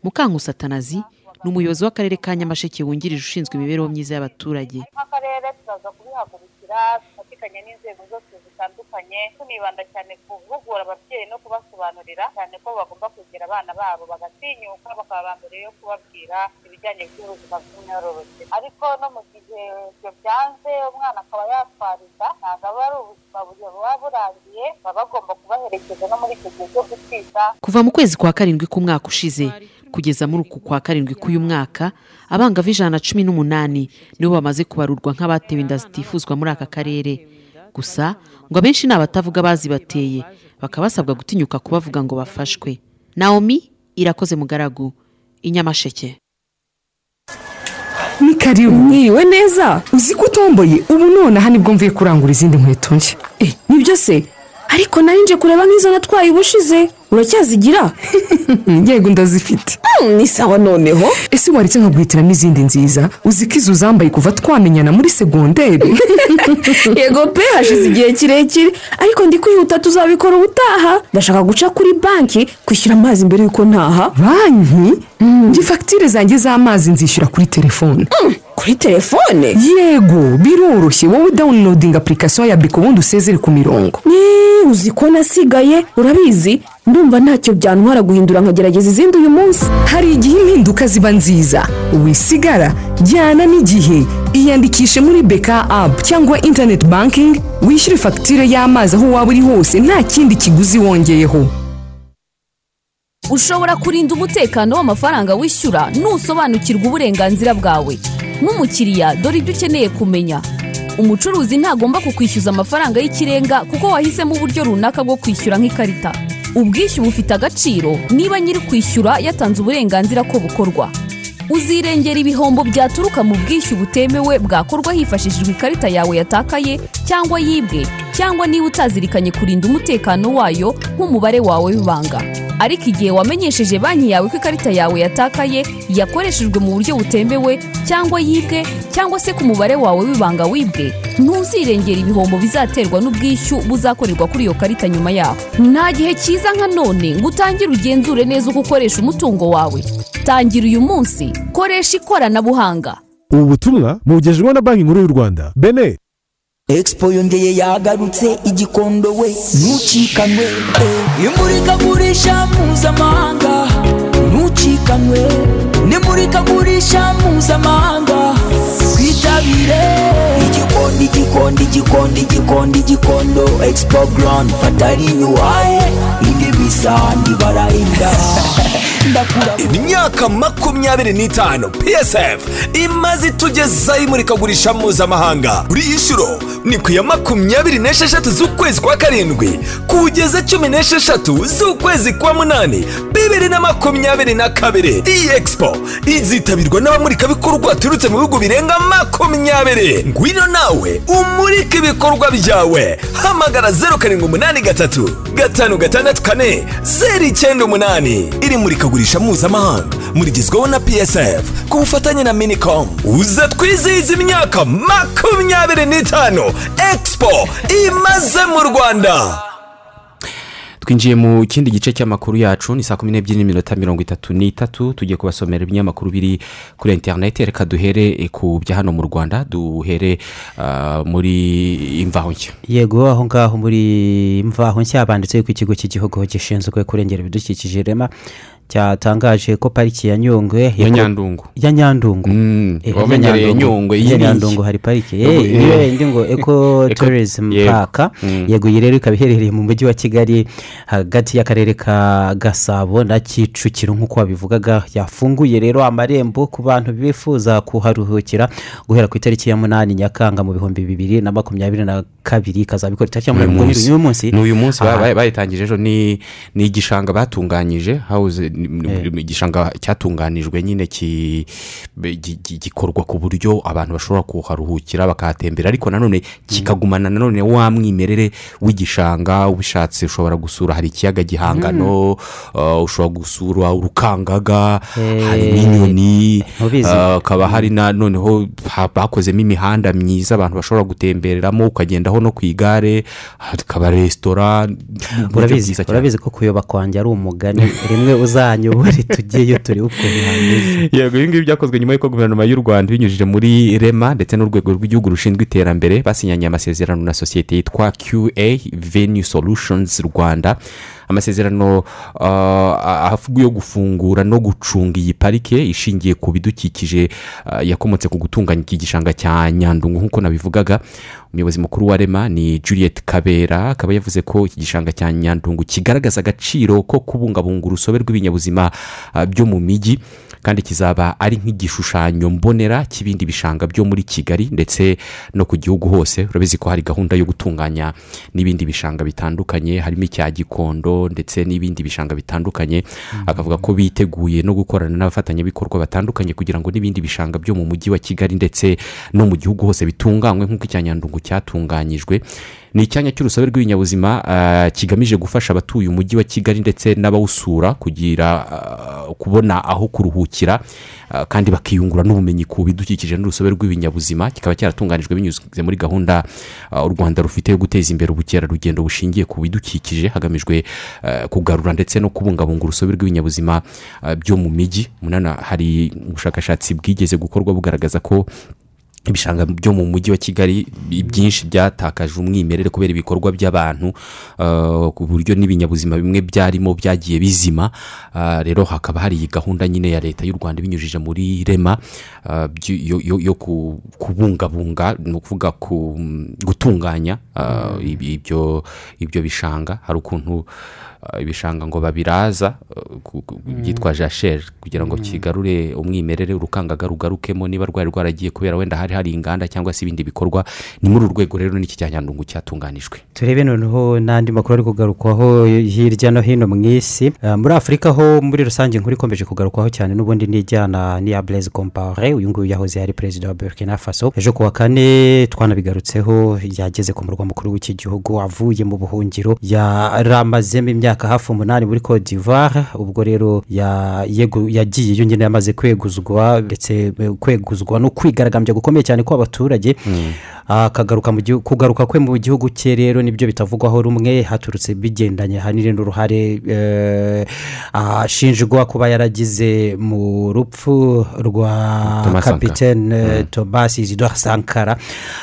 mukankusi atanazi ni umuyobozi w'akarere ka nyamasheke wungirije ushinzwe imibereho myiza y'abaturage. Nk'akarere turaza kubihagurukira dufatikanye n'inzego zose zitandukanye tunibanda cyane ku guhugura ababyeyi no kubasobanurira cyane ko bagomba kwegera abana babo bagatinyuka bakaba ba mbere yo kubabwira ibijyanye by'ubuzima bw'imyororokere. Ariko no mu gihe ibyo byanze umwana akaba yatwariza ntabwo aba ari ubuzima buba burangiye baba bagomba kubaherekeza no muri icyo gihe cyo gutwita. Kuva mu kwezi kwa karindwi k'umwaka ushize kugeza muri uku kwa karindwi k'uyu mwaka abangavu ijana na cumi n'umunani nibo bamaze kubarurwa nk'abatewe inda zitifuzwa muri aka karere. Gusa ngo abenshi ni abatavuga bazibateye bakaba basabwa gutinyuka kubavuga ngo bafashwe. Naomi irakoze mugaragu inyamasheke. Ni karibu mwiriwe neza? Uzi ko utomboye ubu nonaha ni bwo mvuye kurangura izindi nkweto nshya. Eh ni byo se? Ariko nari nje kureba nk'izo natwaye ubushize. Uracyazigira yego ndazifite. Ni sawa noneho. Ese waretse nkaguhitiramo izindi nziza? Uzi ko izo uzambaye kuva twamenyana muri segonderi? Yego pe hashize igihe kirekire. Ariko ndi kwihuta tuzabikora ubutaha. Ndashaka guca kuri banki kwishyura amazi mbere y'uko ntaha. Banki? Njye fagitire zanjye z'amazi nzishyura kuri telefone. Kuri telefone? Yego biroroshye. Wowe udawunilodinga apurikasiyo ya biko ubundi usezere ku mirongo. Uzi ko nasigaye? Urabizi? Ndumva ntacyo byantwara guhindura nkagerageza izindi uyu munsi. Hari igihe impinduka ziba nziza. Wisigara jyana n'igihe. Iyandikishe muri beka apu cyangwa interineti bankingi wishyure fagitire y'amazi aho waba uri hose. Nta kindi kiguzi wongeyeho. Ushobora kurinda umutekano w'amafaranga wishyura nusobanukirwa uburenganzira bwawe. Nk'umukiriya dore ibyo ukeneye kumenya. Umucuruzi ntagomba kukwishyuza amafaranga y'ikirenga kuko wahisemo uburyo runaka bwo kwishyura nk'ikarita. Ubwishyu bufite agaciro niba nyiri kwishyura yatanze uburenganzira ko bukorwa. Uzirengera ibihombo byaturuka mu bwishyu butemewe bwakorwa hifashishijwe ikarita yawe yatakaye cyangwa yibwe. Cyangwa niba utazirikanye kurinda umutekano wayo nk'umubare wawe w'ibanga. Ariko igihe wamenyesheje banki yawe ko ikarita yawe yatakaye yakoreshejwe mu buryo butemewe cyangwa yibwe cyangwa se ku mubare wawe w'ibanga wibwe ntuzirengera ibihombo bizaterwa n'ubwishyu buzakorerwa kuri iyo karita nyuma yaho. Nta gihe cyiza nka none ngo utangire ugenzure neza uko ukoresha umutungo wawe. Tangira uyu munsi koresha ikoranabuhanga. Ubu butumwa bugejejweho na banki nkuru y'u rwanda. Bene expo yongeye yagarutse igikondo we ntucikanwe. Eh. imurikagurisha mpuzamahanga ntucikanwe. Nimurikagurisha mpuzamahanga twitabire. Igikondo igikondo igikondo igikondo igikondo. Expo grand fatari yuwaye indi bisa ntibarahinda imyaka makumyabiri n'itanu psf imaze itugezaho imurikagurisha mpuzamahanga. Buri inshuro ni ku ya makumyabiri n'esheshatu z'ukwezi kwa karindwi kugeza cumi n'esheshatu z'ukwezi kwa munani bibiri na makumyabiri na kabiri. Iyi expo izitabirwa n'abamurikabikorwa baturutse mu bihugu birenga makumyabiri. Ngwino nawe umurike ibikorwa byawe. Hamagara zeru karindwi umunani gatatu gatanu gatandatu kane zeru icyenda umunani. Iri murikagurisha mpuzamahanga. Murigezweho na psf ku bufatanye na minicom. Uza twizihiza imyaka makumyabiri n'itanu. Expo imaze mu rwanda. Twinjiye mu kindi gice cy'amakuru yacu ni saa kumi n'ebyiri n'iminota mirongo itatu n'itatu tugiye kubasomera ibinyamakuru biri kuri interineti reka duhere ku bya hano mu rwanda duhere ah, muri imvaho nshya. Yego aho ngaho muri mvaho nshya banditse yuko ikigo cy'igihugu gishinzwe kurengera ibidukikije rema. Cyatangaje ko pariki ya nyungwe Ya Nyandungu. ya nyandungu Eh, ya wamenyereye. Nyungwe, ya nyandungu hari pariki Yego, Eh, eh. indi ngo eco tourism park Mm. yego iyi rero ikaba iherereye mu mujyi wa kigali hagati y'akarere ka gasabo na kicukiro nk'uko wabivugaga yafunguye rero amarembo ku bantu bifuza kuharuhukira guhera ku itariki ya munani nyakanga mu bihumbi bibiri na makumyabiri na kabiri ikazabikora itariki ya uyu munani ubwo ni munsi. Ni uyu munsi bayitangije ejo ni igishanga batunganyije ni igishanga cyatunganijwe nyine gikorwa ku buryo abantu bashobora kuharuhukira bakahatembera ariko nanone kikagumana nanone wa mwimerere w'igishanga ubishatse ushobora gusura hari ikiyaga gihangano uh, ushobora gusura urukangaga hari Eh, n'inyoni ntubizi. uh, hakaba hari na noneho bakozemo imihanda myiza abantu bashobora gutembereramo ukagendaho no ku igare hakaba resitora urabizi urabizi ko kuyoba kwanjye ari umugani rimwe uzanyobore tujyeyo turebe ukuntu hameze yego ibi ngibi byakozwe nyuma y'uko guverinoma y'u rwanda ibinyujije muri rema ndetse n'urwego rw'igihugu rushinzwe iterambere basinyanye amasezerano na sosiyete yitwa qa venue solutions rwanda. Amasezerano uh, yo gufungura no gucunga iyi parike ishingiye ku bidukikije uh, yakomotse ku gutunganya iki gishanga cya nyandungu nk'uko nabivugaga. Umuyobozi mukuru wa rema ni juliet kabera akaba yavuze ko iki gishanga cya nyandungu kigaragaza agaciro ko kubungabunga urusobe rw'ibinyabuzima uh, byo mu mijyi kandi kizaba ari nk'igishushanyo mbonera cy'ibindi bishanga byo muri kigali ndetse no ku gihugu hose. Urabizi ko hari gahunda yo gutunganya n'ibindi bishanga bitandukanye harimo icya gikondo ndetse n'ibindi bishanga bitandukanye. Akavuga ko biteguye no gukorana n'abafatanyabikorwa batandukanye kugira ngo n'ibindi bishanga byo mu mujyi wa kigali ndetse no mu gihugu hose bitunganywe nk'uko icya nyandungu cyatunganyijwe. Ni icyanya cy'urusobe rw'ibinyabuzima ah, kigamije gufasha abatuye umujyi wa kigali ndetse n'abawusura kugira ah, kubona aho kuruhukira ah, kandi bakiyungura n'ubumenyi ku bidukikije n'urusobe rw'ibinyabuzima. Kikaba cyaratunganijwe binyuze muri gahunda ah, u rwanda rufite yo guteza imbere ubukerarugendo bushingiye ku bidukikije hagamijwe kugarura ndetse no kubungabunga urusobe rw'ibinyabuzima byo mu mijyi. Munana hari ubushakashatsi bwigeze gukorwa bugaragaza ko ibishanga byo mu mujyi wa kigali byinshi byatakaje umwimerere kubera ibikorwa by'abantu uh, ku buryo n'ibinyabuzima bimwe byarimo byagiye bizima. Uh, rero hakaba hari iyi gahunda nyine ya leta y'u rwanda ibinyujije muri rema uh, yo- yo- yo ku- kubungabunga ni ukuvuga ku- gutunganya ibi- ibyo bishanga. Hari ukuntu ibishanga ngo babiraza ku- ku- byitwa jasheri kugira ngo kigarure umwimerere urukangaga rugarukemo niba rwari rwaragiye kubera wenda hari hari inganda cyangwa se ibindi bikorwa ni muri uru rwego rero n'iki cya nyandungu cyatunganijwe. Turebe noneho n'andi makuru ari kugarukwaho hirya no hino mu isi. Eh, muri afurika ho muri rusange inkuru ikomeje kugarukwaho cyane n'ubundi n'ijyana n'iya blaise compare uyu nguyu yahoze ari perezida wa burkina faso. Ejo ku wa kane twanabigarutseho yageze ku murwa mukuru w'iki gihugu avuye mu buhungiro yaramazemo imyaka hafi umunani muri cote d'ivoire ubwo rero yagiye iyo nyine yamaze kweguzwa ndetse eh, kweguzwa no kwigaragambya gukomeye cyane kw'abaturage. Akagaruka mu gihugu kugaruka kwe mu gihugu cye rero ni byo bitavugwaho rumwe haturutse bigendanye ahanini n'uruhare eh, ashinjwa kuba yaragize mu rupfu rwa kapitene thomas isidore sankara.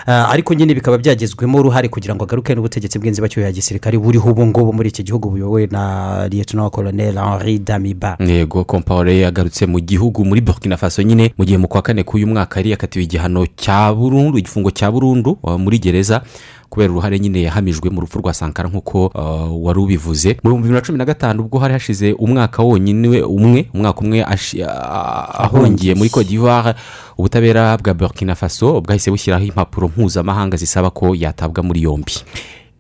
Eh, ariko nyine bikaba byagezwemo uruhare kugira ngo agaruke n'ubutegetsi bw'inzibacyuho ya gisirikare buriho ubu ngubu muri iki gihugu buyobowe. Na lieutenant colonel henri damiba. Yego kompawure yagarutse mu gihugu muri burkina faso nyine mu gihe mu kwa kane k'uyu mwaka yari yakatiwe igihano cya burundu igifungo cya burundu muri gereza kubera uruhare nyine yahamijwe mu rupfu rwa sankara nk'uko uh, wari ubivuze. Mu bihumbi bibiri na cumi na gatanu ubwo hari hashize umwaka wonyine umwe umwaka umwe ah, ahungiye muri d'ivoire ubutabera bwa burkina faso bwahise bushyiraho impapuro mpuzamahanga zisaba ko yatabwa muri yombi.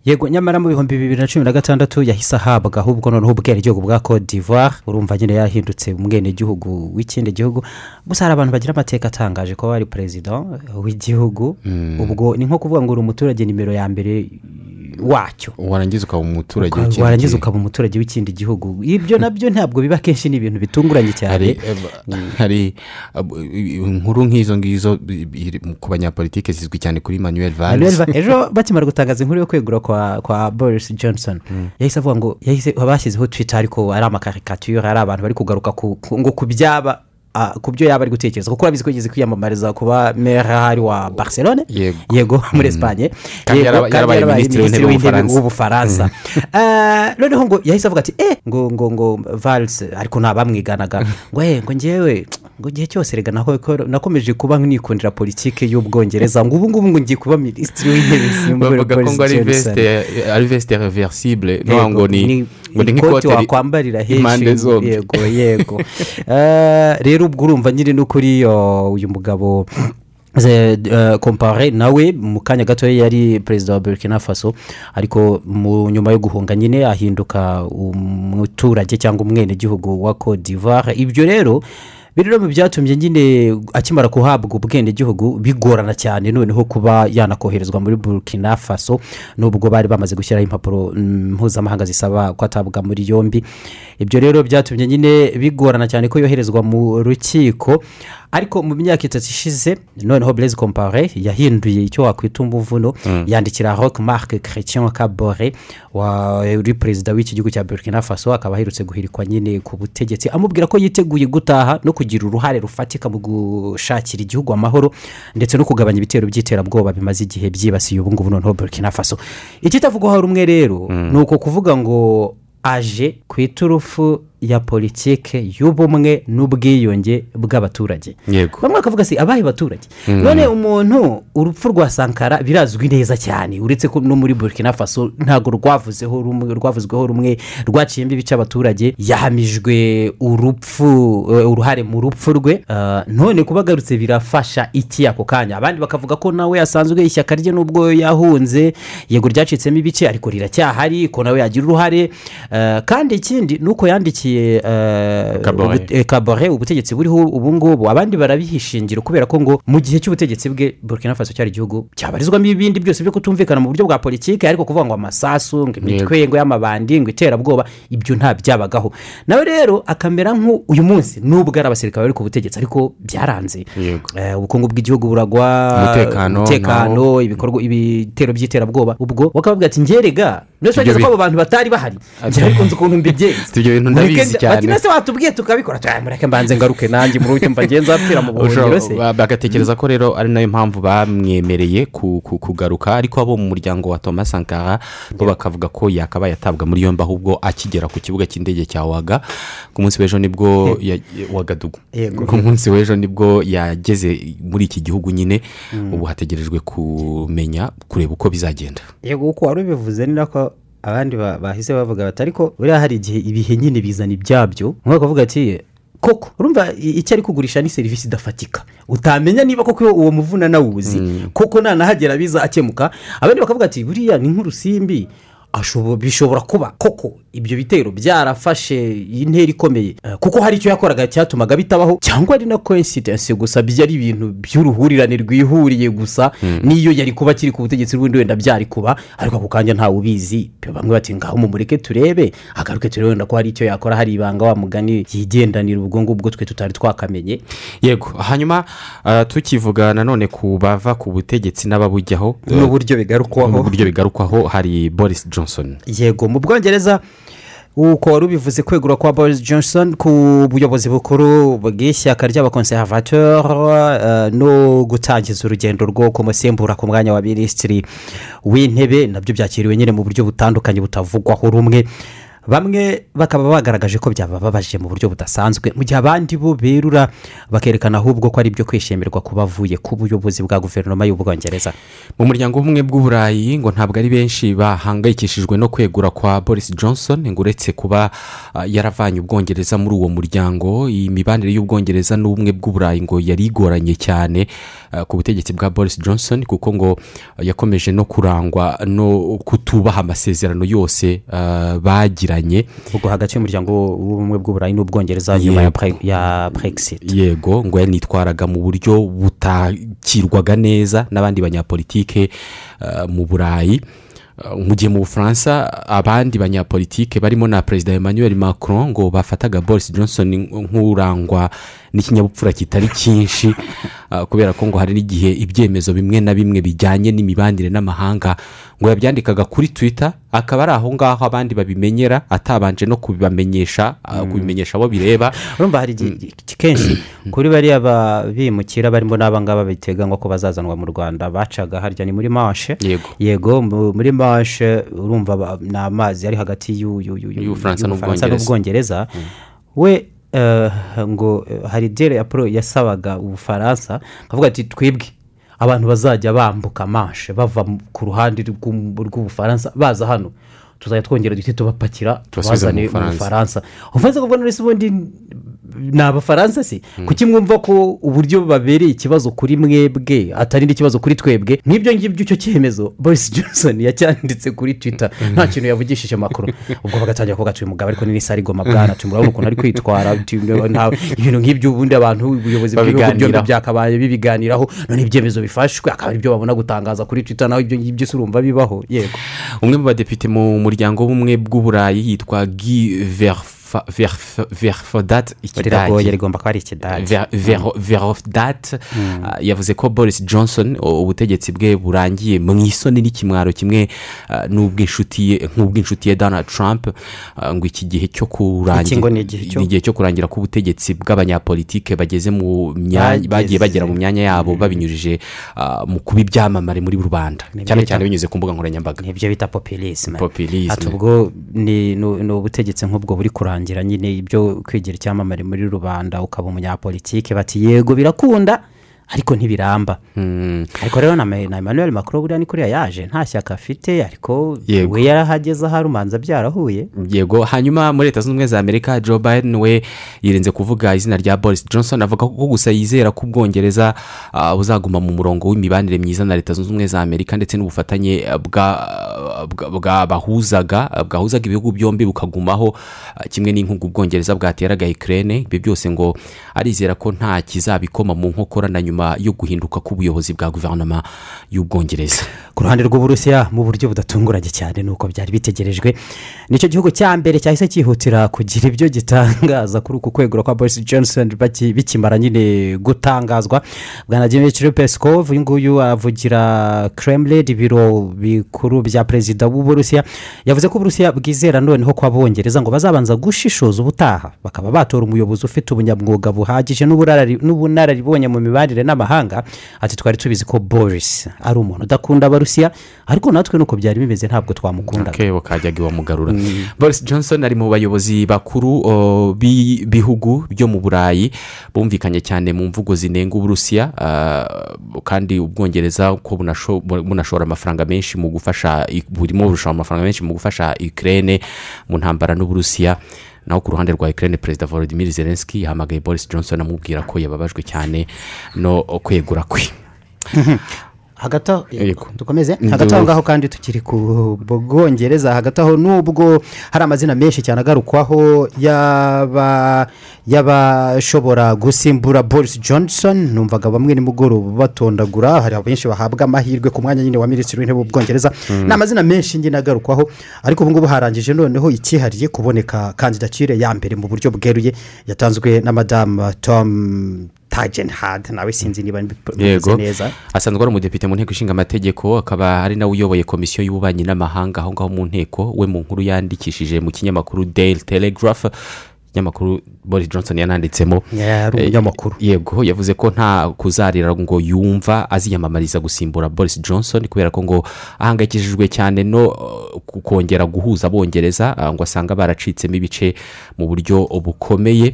Yego nyamara mu bihumbi bibiri na cumi na gatandatu yahise ahabwa ahubwo noneho ubwenegihugu bwa cote d'ivoire urumva nyine yahindutse umwenegihugu w'ikindi gihugu. Gusa hari abantu bagira amateka atangaje ko wari perezida w'igihugu. Ubwo ni nko kuvuga ngo uri umuturage nimero ya mbere wacyo. Warangiza ukaba umuturage w'ikindi warangiza ukaba umuturage w'ikindi gihugu. Ibyo na byo ntabwo biba kenshi ni ibintu bitunguranye cyane. Hari uh, inkuru nk'izo ngizo ku banyapolitike zizwi cyane kuri manuel Manuel valls. Va- ejo bakimara gutangaza inkuru yo kwegura kwa kwa kwa boris johnson. Yahise avuga ngo yahise bashyizeho twitter ariko ari amakarikature ari abantu bari kugaruka ku, ku, ngo ku byaba ku byo yaba ari gutekereza. Kuko urabizi ko yigeze kwiyamamariza kuba mera wa barcelone. Yego. Muri esipanye Kandi Yego, yaraba- yarabaye minisitiri w'intebe w'Ubufaransa. w'ubufaransa Eh, noneho ngo yahise avuga ati eh ngo ngo ngo valse ariko nta bamwiganaga. Ngo ngo ngewe ngo igihe cyose rega nakomeje kuba nikundira politike y'ubwongereza ngo ubu ngubu ngo ngiye kuba minisitiri w'intebe bavuga ko ari Yego, no ngo ni ikoti wakwambarira zombi. Yego yego. Eh, rero ubwo urumva nyine n'ukuri uyu mugabo ze- eh, kompare nawe mu kanya gatoya yari perezida wa burkina faso ariko mu nyuma yo guhunga nyine ahinduka umuturage cyangwa umwenegihugu wa cote d'ivoire. Ibyo rero mu byatumye nyine akimara guhabwa ubwenegihugu bigorana cyane. Noneho kuba yanakoherezwa muri burkina faso nubwo bari bamaze gushyiraho impapuro mm, mpuzamahanga zisaba ko atabwa muri yombi. Ibyo rero byatumye nyine bigorana cyane ko yoherezwa mu rukiko. Ariko mu myaka itatu ishize noneho blaise compare yahinduye icyo wakwita umuvuno Mm. yandikira rock marc chrétien kabore wari perezida w'iki gihugu cya burkina faso akaba aherutse guhirikwa nyine ku butegetsi amubwira ko yiteguye gutaha no kugira uruhare rufatika mu gushakira igihugu amahoro ndetse no kugabanya ibitero by'iterabwoba bimaze igihe byibasiye ubu ngubu noneho burkina faso ikitavugwaho rumwe rero ni uko kuvuga ngo aje ku iturufu ya politike y'ubumwe n'ubwiyunge bw'abaturage. Bamwe bakavuga si abahe baturage? Mm. none umuntu urupfu rwa sankara birazwi neza cyane. Uretse ko no muri burkina faso ntabwo rwavuzeho rumwe rwavuzweho rumwe rwaciyemo ibice abaturage yahamijwe urupfu eh, uruhare mu rupfu rwe. Ah, none kuba agarutse birafasha iki ako kanya? Abandi bakavuga ko nawe asanzwe ishyaka rye n'ubwo yahunze. Yego ryacitsemo ibice ariko riracyahari ko nawe yagira uruhare. Ah, kandi ikindi ni uko yandikiye eh, Kabore. ubu- eh, kabore ubutegetsi buriho ubu ngubu. Abandi barabihishingira kubera ko ngo mu gihe cy'ubutegetsi bwe burkina faso cyari igihugu cyabarizwamo ibindi byose byo kutumvikana mu buryo bwa politiki ariko kuvuga ngo amasasu ngo imitwe ngo y'amabandi ngo iterabwoba ibyo nta byabagaho. Nawe rero akamera nk'uyu munsi nubwo ari abasirikare bari ku butegetsi ariko byaranze. Eh, ubukungu bw'igihugu buragwa Umutekano ibikorwa ibitero by'iterabwoba. Ubwo bakavuga ati ngerega bi- ko abo bantu batari bahari. Ariko nzi ukuntu mbigenza Mureke- nase watubwiye tukabikora? Mureke mbanze ngaruke nanjye muri ucyo mbagenza apfira mu buhungiro se bagatekereza ko rero ari na yo mpamvu bamwemereye ku- ku- kugaruka ariko abo mu muryango wa thomas sankara bo bakavuga ko yakabaye atabwa muri yombi ahubwo akigera ku kibuga cy'indege cya waga ku munsi w'ejo ni bwo wagadugu ku munsi w'ejo ni bwo yageze muri iki gihugu nyine. Ubu hategerejwe kumenya kureba uko bizagenda yego uko wari ubivuze ni nako abandi ba- bahise bavuga bati ariko buriya hari igihe ibihe nyine bizana ibyabyo. Umwe akavuga ati koko urumva icyo ari kugurisha ni serivisi idafatika. Utamenya niba koko uwo muvuna nawuzi koko nanahagera biza akemuka. Abandi bakavuga ati buriya ni nk'urusimbi. Bishobora kuba koko ibyo bitero byarafashe intera ikomeye. Eh, kuko hari icyo yakoraga cyatumaga bitabaho cyangwa ari na coincidence gusa byari ibintu by'uruhurirane rwihuriye gusa niyo yari kuba akiri ku butegetsi bundi wenda byari kuba ariko ako kanya ntawe ubizi bamwe bati ngaho mumureke turebe. Agaruke turebe wenda ko hari icyo yakora hari ibanga wa mugani yigendanira ubwo ngubwo twe tutari twakamenye. Yego. Hanyuma ah, tukivuga nanone ku bava ku butegetsi n'ababujyaho N'uburyo bigarukwaho. n'uburyo bigarukwaho hari boris johnson. Yego mu bwongereza uko wari ubivuze kwegura kwa boris johnson ku buyobozi bukuru bw'ishyaka ry'abakonservateur eh, no gutangiza urugendo rwo kumusimbura ku mwanya wa minisitiri w'intebe na byo byakiriwe nyine mu buryo butandukanye butavugwaho rumwe bamwe bakaba bagaragaje ko byabababaje mu buryo budasanzwe. Mu gihe abandi bo berura bakerekana ahubwo ko ari ibyo kwishimirwa ku bavuye ku buyobozi bwa guverinoma y'ubwongereza. Mu muryango w'ubumwe bw'uburayi ngo ntabwo ari benshi bahangayikishijwe no kwegura kwa boris johnson ngo uretse kuba ah, yaravanye ubwongereza muri uwo muryango imibanire y'ubwongereza n'ubumwe bw'uburayi ngo yari igoranye cyane ah, ku butegetsi bwa boris johnson kuko ngo ah, yakomeje no kurangwa no kutubaha amasezerano yose ah, bagiranye ubwo hagati y'umuryango w'ubumwe bw'uburayi n'ubwongereza nyuma ya brexit. Yego ngo yanitwaraga mu buryo butakirwaga neza n'abandi banyapolitike eh, mu burayi. Eh, mu gihe mu bufaransa abandi banyapolitike barimo na perezida emmanuel macron ngo bafataga boris johnson nk'urangwa n'ikinyabupfura kitari cyinshi ah, kubera ko ngo hari n'igihe ibyemezo bimwe na bimwe bijyanye n'imibanire n'amahanga ngo yabyandikaga kuri twitter akaba ari aho ngaho abandi babimenyera atabanje no kubibamenyesha ah, kubimenyesha abo bireba. Urumva hari igihe kenshi kuri bariya ba- bimukira barimo n'aba ngaba biteganywa ko bazazanwa mu rwanda. Bacaga harya ni muri mashe yego. Yego mu- muri mashe urumva ni amazi ari hagati y'u- y'u- y'u- y'u- Y'Ubufaransa n'Ubwongereza. n'ubwongereza. We ngo eh, hari ya pro yasabaga ubufaransa akavuga ati twebwe abantu bazajya bambuka mashe bava ku ruhande rw'u- rw'ubufaransa baza hano tuzajya twongera duhite tubapakira tubazane mu Bufaransa. bufaransa uvuze ko none se ubundi ni abafaransa se kuki mwumva ko uburyo babereye ikibazo kuri mwebwe atari n'ikibazo kuri twebwe? Nk'ibyo ngibyo icyo cyemezo boris johnson yacyanditse kuri twitter. Nta kintu yavugishije amakuru. Ubwo bagatangira kuvuga ati uyu mugabo ariko ni sari goma bwana ati murabona ukuntu ari kwitwara ibintu nk'ibyo ubundi abantu ubuyobozi bw'ibihugu byombi byakabaye bibiganiraho. None ibyemezo bifashwe akaba ari byo babona gutangaza kuri twitter naho ibyo ngibyo urumva bibaho. Yego. Umwe mu badepite mu muryango w'ubumwe bw'uburayi yitwa guy Verf- verfodat riragoye rigomba kuba ari ikidage Ver- Ver- verhofstadt ah, yavuze ko boris johnson ubutegetsi bwe burangiye mu isoni n'ikimwaro kimwe ah, nk'ubw'inshuti ye donald trump ah, ngo iki gihe cyo kurangira ni igihe cyo- ni kurangira k'ubutegetsi bw'abanyapolitike bageze mu bagiye bagera mu myanya yabo babinyujije ah, mu kuba ibyamamare muri rubanda Ni cyane byo cyane binyuze ku mbuga nkoranyambaga ni byo bita populisme ubwo ni ni- ni ubutegetsi nk'ubwo buri kurangira nyine ibyo kwigira icyamamare muri rubanda ukaba umunyapolitike bati yego birakunda. Ariko ntibiramba. Ariko rero na emmanuel macron buriya ni kuriya yaje nta shyaka afite ariko we yarahageze aho urumanza byarahuye yego. Hanyuma muri leta zunze ubumwe za amerika joe biden we yirinze kuvuga izina rya boris johnson avuga ko gusa yizera ko ubwongereza ah, buzaguma mu murongo w'imibanire myiza na leta zunze ubumwe za amerika ndetse n'ubufatanye ah, bwa- bwa- bwabahuzaga ah, bwahuzaga ibihugu byombi bukagumaho. Ah, kimwe n'inkungu ubwongereza bwateraga ikirere ibyo byose ngo arizera ko nta kizabikoma mu nkokora na nyuma yo guhinduka k'ubuyobozi bwa guverinoma y'ubwongereza. Ku ruhande rw'uburusiya mu buryo budatunguranye cyane nuko byari bitegerejwe ni cyo gihugu cya mbere cyahise cyihutira kugira ibyo gitangaza kuri uku kwegura kwa boris johnson bikimara nyine gutangazwa. Bwana dimitri peskov uyu nguyu avugira kremlin ibiro bikuru bya perezida w'uburusiya yavuze ko uburusiya bwizera noneho ko abongereza ngo bazabanza gushishoza ubutaha bakaba batora umuyobozi ufite ubunyamwuga buhagije n'ubunararibonye mu mibanire n'amahanga ati twari tubizi ko boris ari umuntu udakunda abarusiya ariko natwe nuko byari bimeze ntabwo twamukundaga. Akebo kajyaga iwamugarura boris johnson ari mu bayobozi bakuru b'ibihugu byo mu burayi bumvikanye cyane mu mvugo zinenga uburusiya kandi ubwongereza ko bunasho- bunashora amafaranga menshi mu gufasha burimo bushora amafaranga menshi mu gufasha ikirere mu ntambara n'uburusiya. Naho ku ruhande rwa ikirere perezida volodimir zelenski yahamagaye boris johnson amubwira ko yababajwe cyane no kwegura kwe. hagati aho dukomeze. Hagati aho ngaho kandi tukiri ku bwongereza hagati aho nubwo hari amazina menshi cyane agarukwaho yaba y'abashobora gusimbura boris johnson numvaga bamwe nimugoroba batondagura hari abenshi bahabwa amahirwe ku mwanya nyine wa minisitiri w'intebe w'ubwongereza. Mm. ni amazina menshi nyine agarukwaho ariko ubu ngubu harangije noneho icyihariye kuboneka kandidatire ya mbere mu buryo bweruye yatanzwe na madamu tom tagenhad nawe sinzi niba yego. neza. Asanzwe ari umudepite mu nteko ishinga amategeko akaba ari nawe uyoboye komisiyo y'ububanyi n'amahanga aho ngaho mu nteko we mu nkuru yandikishije mu kinyamakuru daily telegraph. Ikinyamakuru boris johnson yananditsemo. Umunyamakuru. yego yavuze ko nta kuzarira ngo yumva aziyamamariza gusimbura boris johnson kubera ko ngo ahangayikishijwe cyane no ku- kongera guhuza abongereza uh, ngo asanga baracitsemo ibice mu buryo bukomeye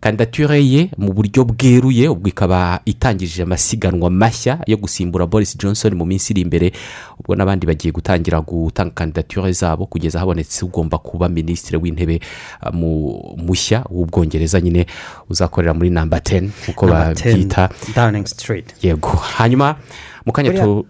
kandidatire ye mu buryo bweruye ubwo ikaba itangije amasiganwa mashya yo gusimbura boris johnson mu minsi iri imbere ubwo n'abandi bagiye gutangira gutanga kandidatire zabo kugeza habonetse ugomba kuba minisitiri w'intebe uh, mu- mushya w'ubwongereza nyine uzakorera muri namba teni uko Number 10, babyita. Yego. Hanyuma mu kanya tu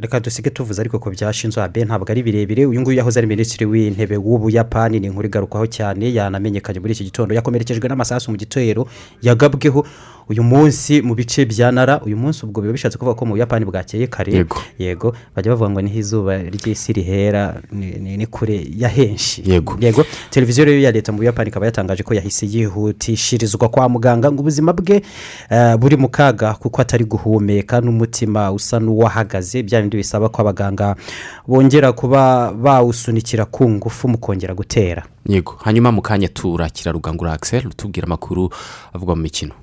reka dusige tuvuze ariko ko byashinzwe abe ntabwo ari birebire. Uyu nguyu yahoze ari minisitiri w'intebe w'ubuyapani ni inkuru igarukwaho cyane yanamenyekanye muri iki gitondo. Yakomerekejwe n'amasasu mu gitero yagabweho. Uyu munsi mu bice bya nara uyu munsi ubwo biba bishatse kuvuga ko mu buyapani bwakeye kare. Yego. yego. Bajya bavuga ngo ni ho izuba ry'isi rihera ni, kure ya henshi. Yego. yego. Televiziyo rero ya leta mu buyapani ikaba yatangaje ko yahise yihutishirizwa kwa muganga ngo ubuzima bwe eh, buri mu kaga kuko atari guhumeka n'umutima usa n'uwahagaze. Bya bindi bisaba ko abaganga bongera kuba bawusunikira ku ngufu mu kongera gutera. Yego. Hanyuma mu kanya turakira rugangura akiseri utubwira amakuru avugwa mu mikino.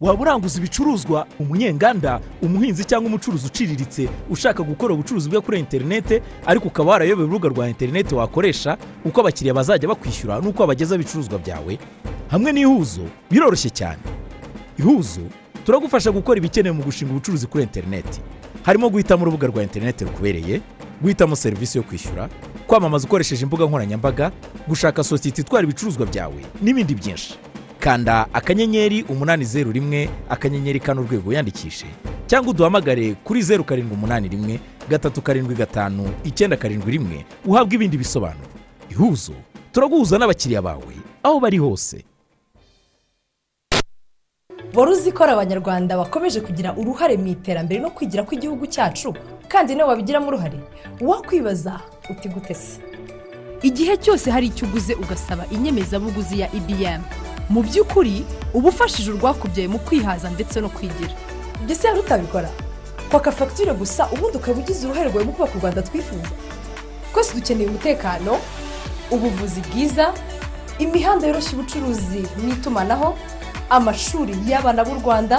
Waba uranguza ibicuruzwa umunyenganda umuhinzi cyangwa umucuruzi uciriritse ushaka gukora ubucuruzi bwe kuri interinete ariko ukaba warayobeye urubuga rwa interinete wakoresha uko abakiriya bazajya bakwishyura n'uko wabagezaho ibicuruzwa byawe. Hamwe n'ihuzo biroroshye cyane. Ihuzo turagufasha gukora ibikenewe mu gushinga ubucuruzi kuri interinete harimo guhitamo urubuga rwa interinete rukubereye guhitamo serivisi yo kwishyura kwamamaza ukoresheje imbuga nkoranyambaga gushaka sosiyete itwara ibicuruzwa byawe n'ibindi byinshi. Kanda akanyenyeri umunani zeru rimwe akanyenyeri kane urwego wiyandikishe cyangwa uduhamagare kuri zeru karindwi umunani rimwe gatatu karindwi gatanu icyenda karindwi rimwe uhabwe ibindi bisobanuro. Ihuzo turaguhuza n'abakiriya bawe aho bari hose. Wari uzi ko ari abanyarwanda bakomeje kugira uruhare mu iterambere no kwigira kw'igihugu cyacu? Kandi nawe wabigiramo uruhare? Wakwibaza uti gute se? Igihe cyose hari icyo uguze ugasaba inyemezabuguzi ya ibm mu by'ukuri uba ufashije urwakubyaye mu kwihaza ndetse no kwigira. Ibyo se yari utabikora? Kwaka fagitire gusa ubundi ukaba ugize uruhare rwawe mu kubaka u rwanda twifuza. Twese dukeneye umutekano ubuvuzi bwiza imihanda yoroshya ubucuruzi n'itumanaho amashuri y'abana b'u rwanda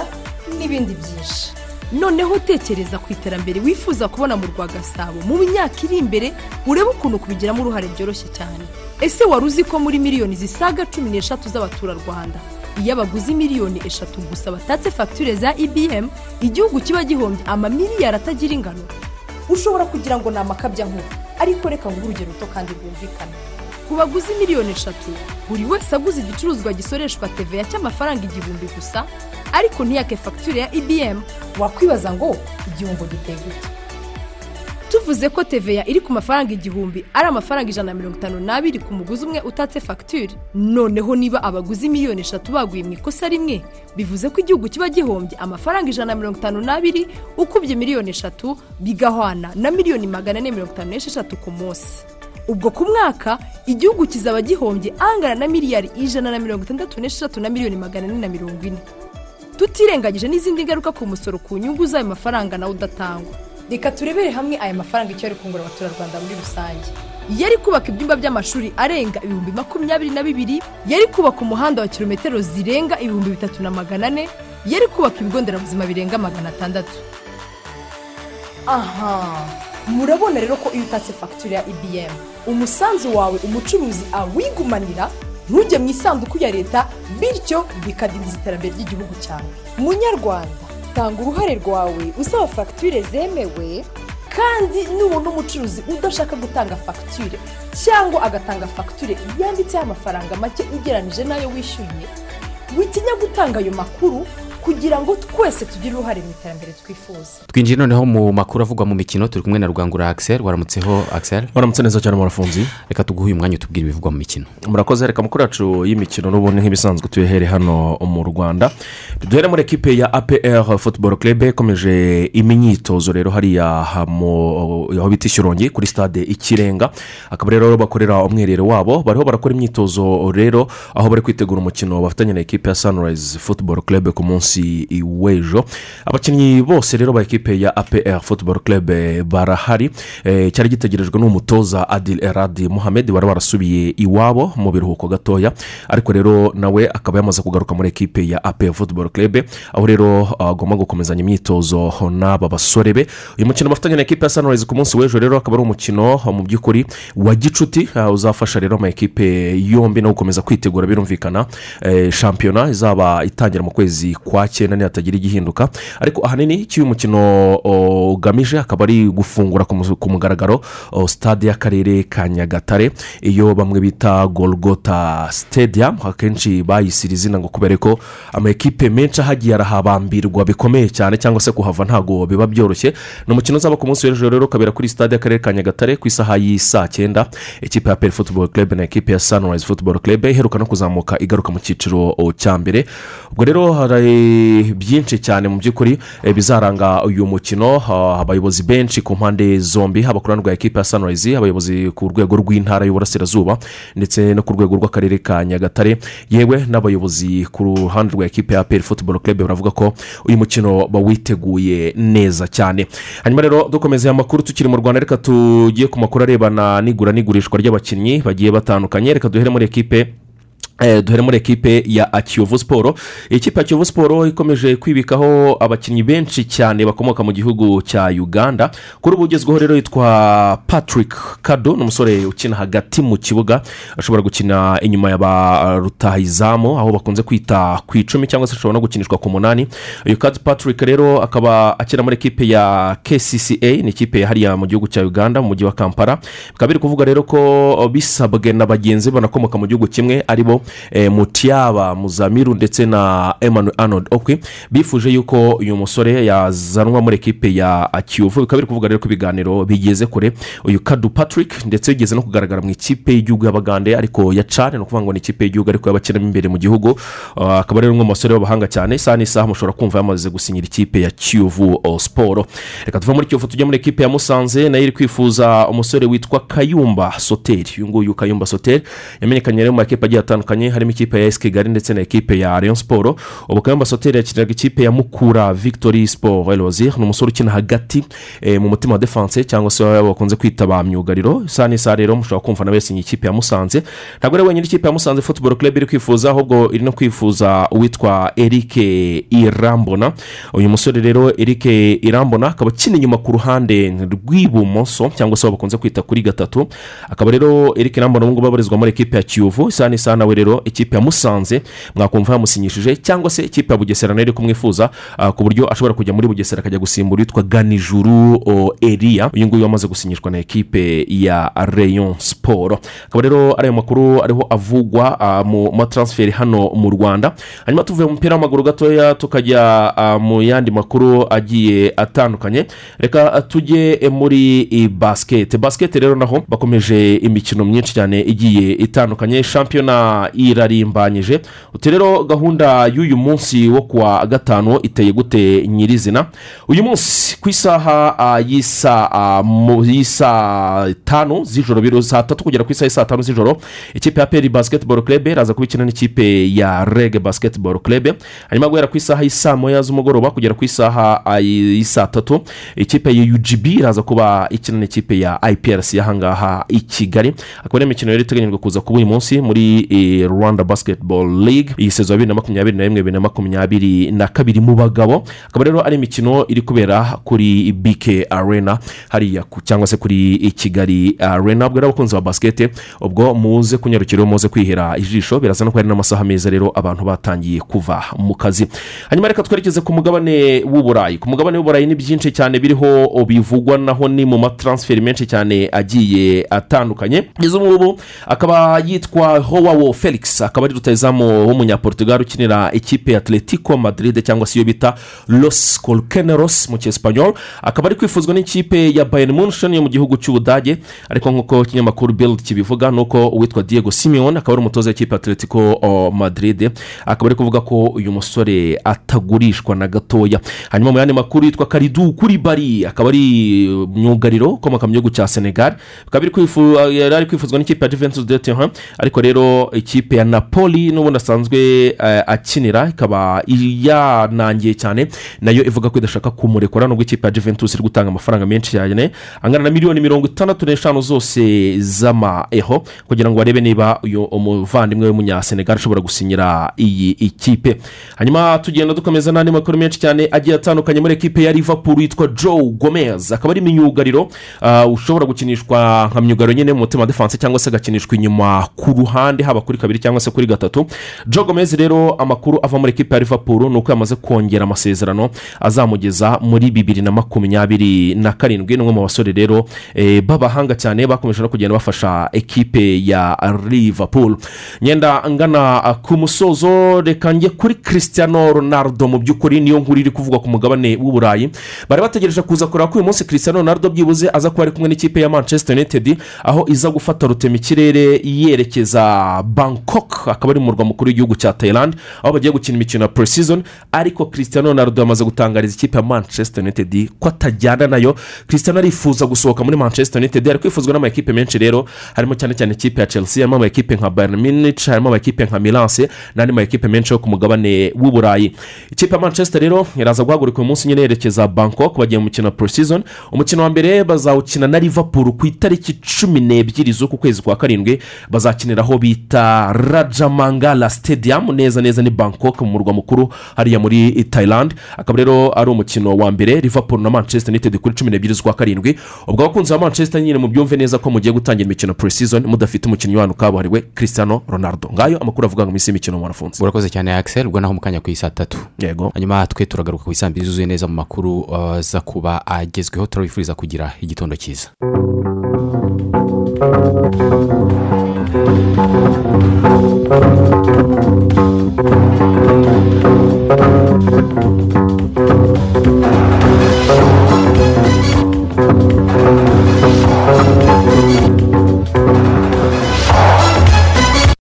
n'ibindi byinshi. Noneho tekereza ku iterambere wifuza kubona mu rwa gasabo mu myaka iri imbere urebe ukuntu kubigiramo uruhare byoroshye cyane. Ese wari uzi ko muri miliyoni zisaga cumi n'eshatu z'abaturarwanda? Iyo abaguzi miliyoni eshatu gusa batatse fagitire za ibm igihugu kiba gihombye amamiliyari atagira ingano. Ushobora kugira ngo ni amakabya nkuru. Ariko reka nguhe urugero ruto kandi rwumvikana ku baguzi miliyoni eshatu. Buri wese aguze igicuruzwa gisoreshwa teveya cy'amafaranga igihumbi gusa ariko ntiyake fagitire ya ibm wakwibaza ngo igihombo giteye gute? Tuvuze ko teveya iri ku mafaranga igihumbi ari amafaranga ijana na mirongo itanu n'abiri ku muguzi umwe utatse fagitire noneho niba abaguzi miliyoni eshatu baguye mu ikosa rimwe bivuze ko igihugu kiba gihombye amafaranga ijana na mirongo itanu n'abiri ukubye miliyoni eshatu bigahwana na miliyoni magana ane mirongo itanu n'esheshatu ku munsi. Ubwo ku mwaka igihugu kizaba gihombye angana na miliyari ijana na mirongo itandatu n'esheshatu na miliyoni magana ane na mirongo ine. Tutirengagije n'izindi ngaruka ku musoro ku nyungu z'ayo mafaranga nawe udatangwa. Reka turebere hamwe aya mafaranga icyo ari kungura abaturarwanda muri rusange. Yari kubaka ibyumba by'amashuri arenga ibihumbi makumyabiri na bibiri yari kubaka umuhanda wa kilometero zirenga ibihumbi bitatu na magana ane yari kubaka ibigo nderabuzima birenga magana atandatu. Aha. Murabona rero ko iyo utatse fagitire ya ibm umusanzu wawe umucuruzi awigumanira ntujye mu isanduku ya leta bityo bikadindiza iterambere ry'igihugu cyawe. Munyarwanda tanga uruhare rwawe usaba fagitire zemewe kandi nubona umucuruzi udashaka gutanga fagitire cyangwa agatanga fagitire yanditseho amafaranga make ugereranyije n'ayo wishyuye witinya gutanga ayo makuru kugira ngo twese tugire uruhare mu iterambere twifuza. Twinjiye noneho mu makuru avugwa mu mikino turi kumwe na rugangura akiseri waramutseho akiseri waramutse neza cyane murafunzi. Reka tuguhe uyu mwanya utubwire ibivugwa mu mikino. Murakoze reka amakuru yacu y'imikino n'ubundi nk'ibisanzwe tuyahere hano mu rwanda. Duhere muri ekipe ya apr football club ikomeje imyitozo rero hariya aho bita ishyorongi kuri stade ikirenga. Akaba rero bakorera umwiherero wabo. Bariho barakora imyitozo rero aho bari kwitegura umukino bafatanya na ekipe ya sunrise football club ku munsi w'ejo abakinnyi bose rero ba ekipe ya apr football club barahari. Cyari gitegerejwe n'umutoza adil eradi muhammed wari warasubiye iwabo mu biruhuko gatoya. Ariko rero nawe akaba yamaze kugaruka muri ekipe ya apr football club aho rero agomba gukomezanya imyitozo n'aba basore be. Uyu mukino bafatanya na ekipe ya sunrise ku munsi w'ejo rero akaba ari umukino mu by'ukuri wa gicuti uzafasha rero ama ekipe yombi no gukomeza kwitegura birumvikana. Shampiyona izaba itangira mu kwezi kwa cyenda nihatagira igihinduka. Ariko ahanini icyo uyu mukino ugamije akaba ari gufungura ku mu- ku mugaragaro o, stade y'akarere ka nyagatare. Iyo bamwe bita golgota stadium akenshi bayisira izina ngo kubera ko amakipe menshi ahagiye arahabambirwa bikomeye cyane cyangwa se kuhava ntabwo biba byoroshye. Ni umukino uzaba ku munsi w'ejo rero ukabera kuri stade y'akarere ka nyagatare ku isaha y'i saa cyenda. Ikipe ya peri futuboro club na ekipe ya sunrise futuboro club iheruka no kuzamuka igaruka mu cyiciro cya mbere. Ubwo rero hari byinshi cyane mu by'ukuri eh, bizaranga uyu mukino. Abayobozi benshi ku mpande zombi haba ku ruhande rwa ekipe ya sunrise abayobozi ku rwego rw'intara y'uburasirazuba ndetse no ku rwego rw'akarere ka nyagatare. Yewe n'abayobozi ku ruhande rwa ekipe ya peri futuboro club baravuga ko uyu mukino bawiteguye neza cyane. Hanyuma rero dukomeza aya makuru tukiri mu rwanda. Reka tugiye ku makuru arebana n'igura n'igurishwa ry'abakinnyi bagiye batandukanye. Reka duhere muri ekipe duhere muri ekipe ya kiyovu siporo ikipe ya kiyovu siporo ikomeje kwibikaho abakinnyi benshi cyane bakomoka mu gihugu cya uganda. Kuri ubu ugezweho rero yitwa patrick kado ni umusore ukina hagati mu kibuga. Ashobora gukina inyuma ya ba rutahizamu aho bakunze kwita ku icumi cyangwa se ashobora no gukinishwa ku munani. Uyu kadi patrick rero akaba akina muri ekipe ya kcca ni ikipe hariya mu gihugu cya uganda mu mujyi wa kampala. Bikaba biri kuvuga rero ko bisabwe na bagenzi banakomoka mu gihugu kimwe ari bo eh, mutiyaba muzamiru ndetse na emmanuel arnold okwe bifuje yuko uyu musore yazanwa muri ekipe ya kiyovu. Bikaba biri kuvuga rero ko ibiganiro bigeze kure. Uyu kadu patrick ndetse bigeze no kugaragara mu ikipe y'igihugu y'abagande ariko ya cane ni ukuvuga ngo ni ikipe y'igihugu ariko y'abakinamo imbere mu gihugu. Ah, akaba rero umwe mu basore b'abahanga cyane. Isaha n'isaha mushobora kumva yamaze gusinyira ikipe ya kiyovu siporo reka tuve muri kiyovu tujye muri ekipe ya musanze. Nayo iri kwifuza umusore witwa kayumba soteri uyu nguyu kayumba soteri yamenyekanye rero mu makipe agiye atandukanye. Harimo ikipe ya esi kigali ndetse na ekipe ya rayon siporo ubu kayumba soteri yakiniraga ikipe ya mukura victory siporo erozi ni umusore ukina hagati eh, mu mutima wa defanse cyangwa se bakunze kwita ba myugariro. Isaha n'isaha rero mushobora kumva nawe yasinye ikipe ya musanze. Ntabwo ari wenyine ikipe ya musanze futuboro club iri kwifuza ahubwo iri no kwifuza uwitwa eric irambona. Uyu musore rero eric irambona akaba akina inyuma ku ruhande rw'ibumoso cyangwa se bakunze kwita kuri gatatu. Akaba rero eric irambona ubu ngubu abarizwa muri ekipe ya kiyovu. Isaha n'isaha nawe rero ikipe ya musanze. Mwakumva yamusinyishije cyangwa se ikipe ya bugesera na yo iri kumwifuza ah, ku buryo ashobora kujya muri bugesera akajya gusimbura uwitwa ganijuru eriya uyu nguyu wamaze gusinyishwa na ekipe ya rayon siporo akaba rero ari ayo makuru ariho avugwa ah, mu mataransiferi hano mu rwanda. Hanyuma tuvuye mu mupira w'amaguru gatoya tukajya ah, mu yandi makuru agiye atandukanye. Reka tujye muri basiketi basiketi rero naho bakomeje imikino myinshi cyane igiye itandukanye. Shampiyona irarimbanyije. Uti rero gahunda y'uyu munsi wo kuwa gatanu iteye gute nyirizina? Uyu munsi ku isaha ah, y'isa y'isa tanu z'ijoro biro saa tatu kugera ku isaha y'isa tanu z'ijoro ikipe ya peri basiketiboro club iraza kuba ikina n'ikipe ya rege basiketiboro club. Hanyuma guhera ku isaha y'isaa moya z'umugoroba kugera ku isaha ah, y'isaa tatu ikipe ya ugb iraza kuba ikina n'ikipe ya iprc y'ahangaha i kigali. Akaba ari imikino yari iteganyijwe kuza kuba uyu munsi muri eh, rwanda basketball league. Iyi sezo ya bibiri na makumyabiri na rimwe bibiri na makumyabiri na kabiri mu bagabo. Akaba rero ari imikino iri kubera kuri bk arena hariya cyangwa se kuri kigali arena. Ubwo rero abakunzi ba basikete ubwo muze kunyarukira muze kwihera ijisho birasa no ko hari n'amasaha meza rero abantu batangiye kuva mu kazi. Hanyuma reka twerekeze ku mugabane w'uburayi ku mugabane w'uburayi ni byinshi cyane biriho bivugwa naho ni mu mataransiferi menshi cyane agiye atandukanye. Kugeza ubu ngubu akaba yitwa howawo felix. Akaba ari rutayizamu w'umunyaportugal ukinira ikipe ya atletico madrid cyangwa se iyo bita los colkeneros mu cyesipanyol akaba ari kwifuzwa n'ikipe ya bayern munchen yo mu gihugu cy'ubudage ariko nk'uko ikinyamakuru bild kibivuga ni uko uwitwa diego simeon akaba ari umutoza w'ikipe ya atletico madrid. Akaba ari kuvuga ko uyu musore atagurishwa na gatoya. Hanyuma mu yandi makuru yitwa karidu kuri bari akaba ari myugariro ukomoka mu gihugu cya senegal. Yari ari kwifuzwa n'ikipe ya juventus de ariko rero ikipe ya napoli n'ubundi asanzwe eh, akinira ikaba yanangiye cyane. Nayo ivuga ko idashaka kumurekura nubwo ikipe ya juventus iri gutanga amafaranga menshi cyane. Angana na miliyoni mirongo itandatu n'eshanu zose z'amaeho kugira ngo barebe niba uyu umuvandimwe w'umunyasenegal ashobora gusinyira iyi ikipe. Hanyuma tugenda dukomeza n'andi makuru menshi cyane agiye atandukanye muri ekipe ya liverpool yitwa joe gomez. Akaba ari imyugariro ah, ushobora gukinishwa nka myugariro nyine mu mutima defanse cyangwa se agakinishwa inyuma ku ruhande haba kuri kabiri cyangwa se kuri gatatu. Joe gomez rero amakuru ava muri ekipa ya liverpool ni uko yamaze kongera amasezerano azamugeza muri bibiri na makumyabiri na karindwi. Ni umwe mu basore rero eh, b'abahanga cyane bakomeje no kugenda bafasha ekipe ya liverpool. Ngenda ngana ku musozo reka njye kuri christiano ronaldo. Mu by'ukuri niyo nkuru iri kuvugwa ku mugabane w'uburayi bari bategereje kuza kureba ko uyu munsi christiano ronaldo byibuze aza kuba ari kumwe n'ikipe ya manchester united aho iza gufata rutema ikirere yerekeza bangkok akaba ari mu murwa mukuru w'igihugu cya thailand aho bagiye gukina imikino ya pre-season ariko christiano ronaldo yamaze gutangariza ikipe ya manchester united ko atajyana na yo. Christiano arifuza gusohoka muri manchester united ari kwifuzwa n'amakipe menshi rero harimo cyane cyane ikipe ya chelsea harimo amakipe nka bayern munich harimo amakipe nka milanse n'andi makipe menshi yo ku mugabane w'uburayi ikipe ya manchester rero iraza guhaguruka uyu munsi nyine yerekeza bangkok bagiye mu mukino wa pre-season umukino wa mbere bazawukina na liverpool ku itariki cumi n'ebyiri z'uku kwezi kwa karindwi bazakinira aho bita rajamangala stadium neza neza ni bangkok mu murwa mukuru hariya muri thailand. Akaba rero ari umukino wa mbere liverpool na manchester united kuri cumi n'ebyiri z'ukwa karindwi. Ubwo abakunzi ba manchester nyine mubyumve neza ko mugiye gutangira imikino pre-season mudafite umukinnyi wanyu kabuhariwe christiano ronaldo. Ngayo amakuru avuga ngo iminsi y'imikino mwarafunze urakoze cyane axel. Ubwo naho mu kanya ku isaa tatu. Yego. Hanyuma twe turagaruka ku isaa mbiri zuzuye neza mu makuru aza kuba agezweho. Turabifuriza kugira igitondo cyiza. Thank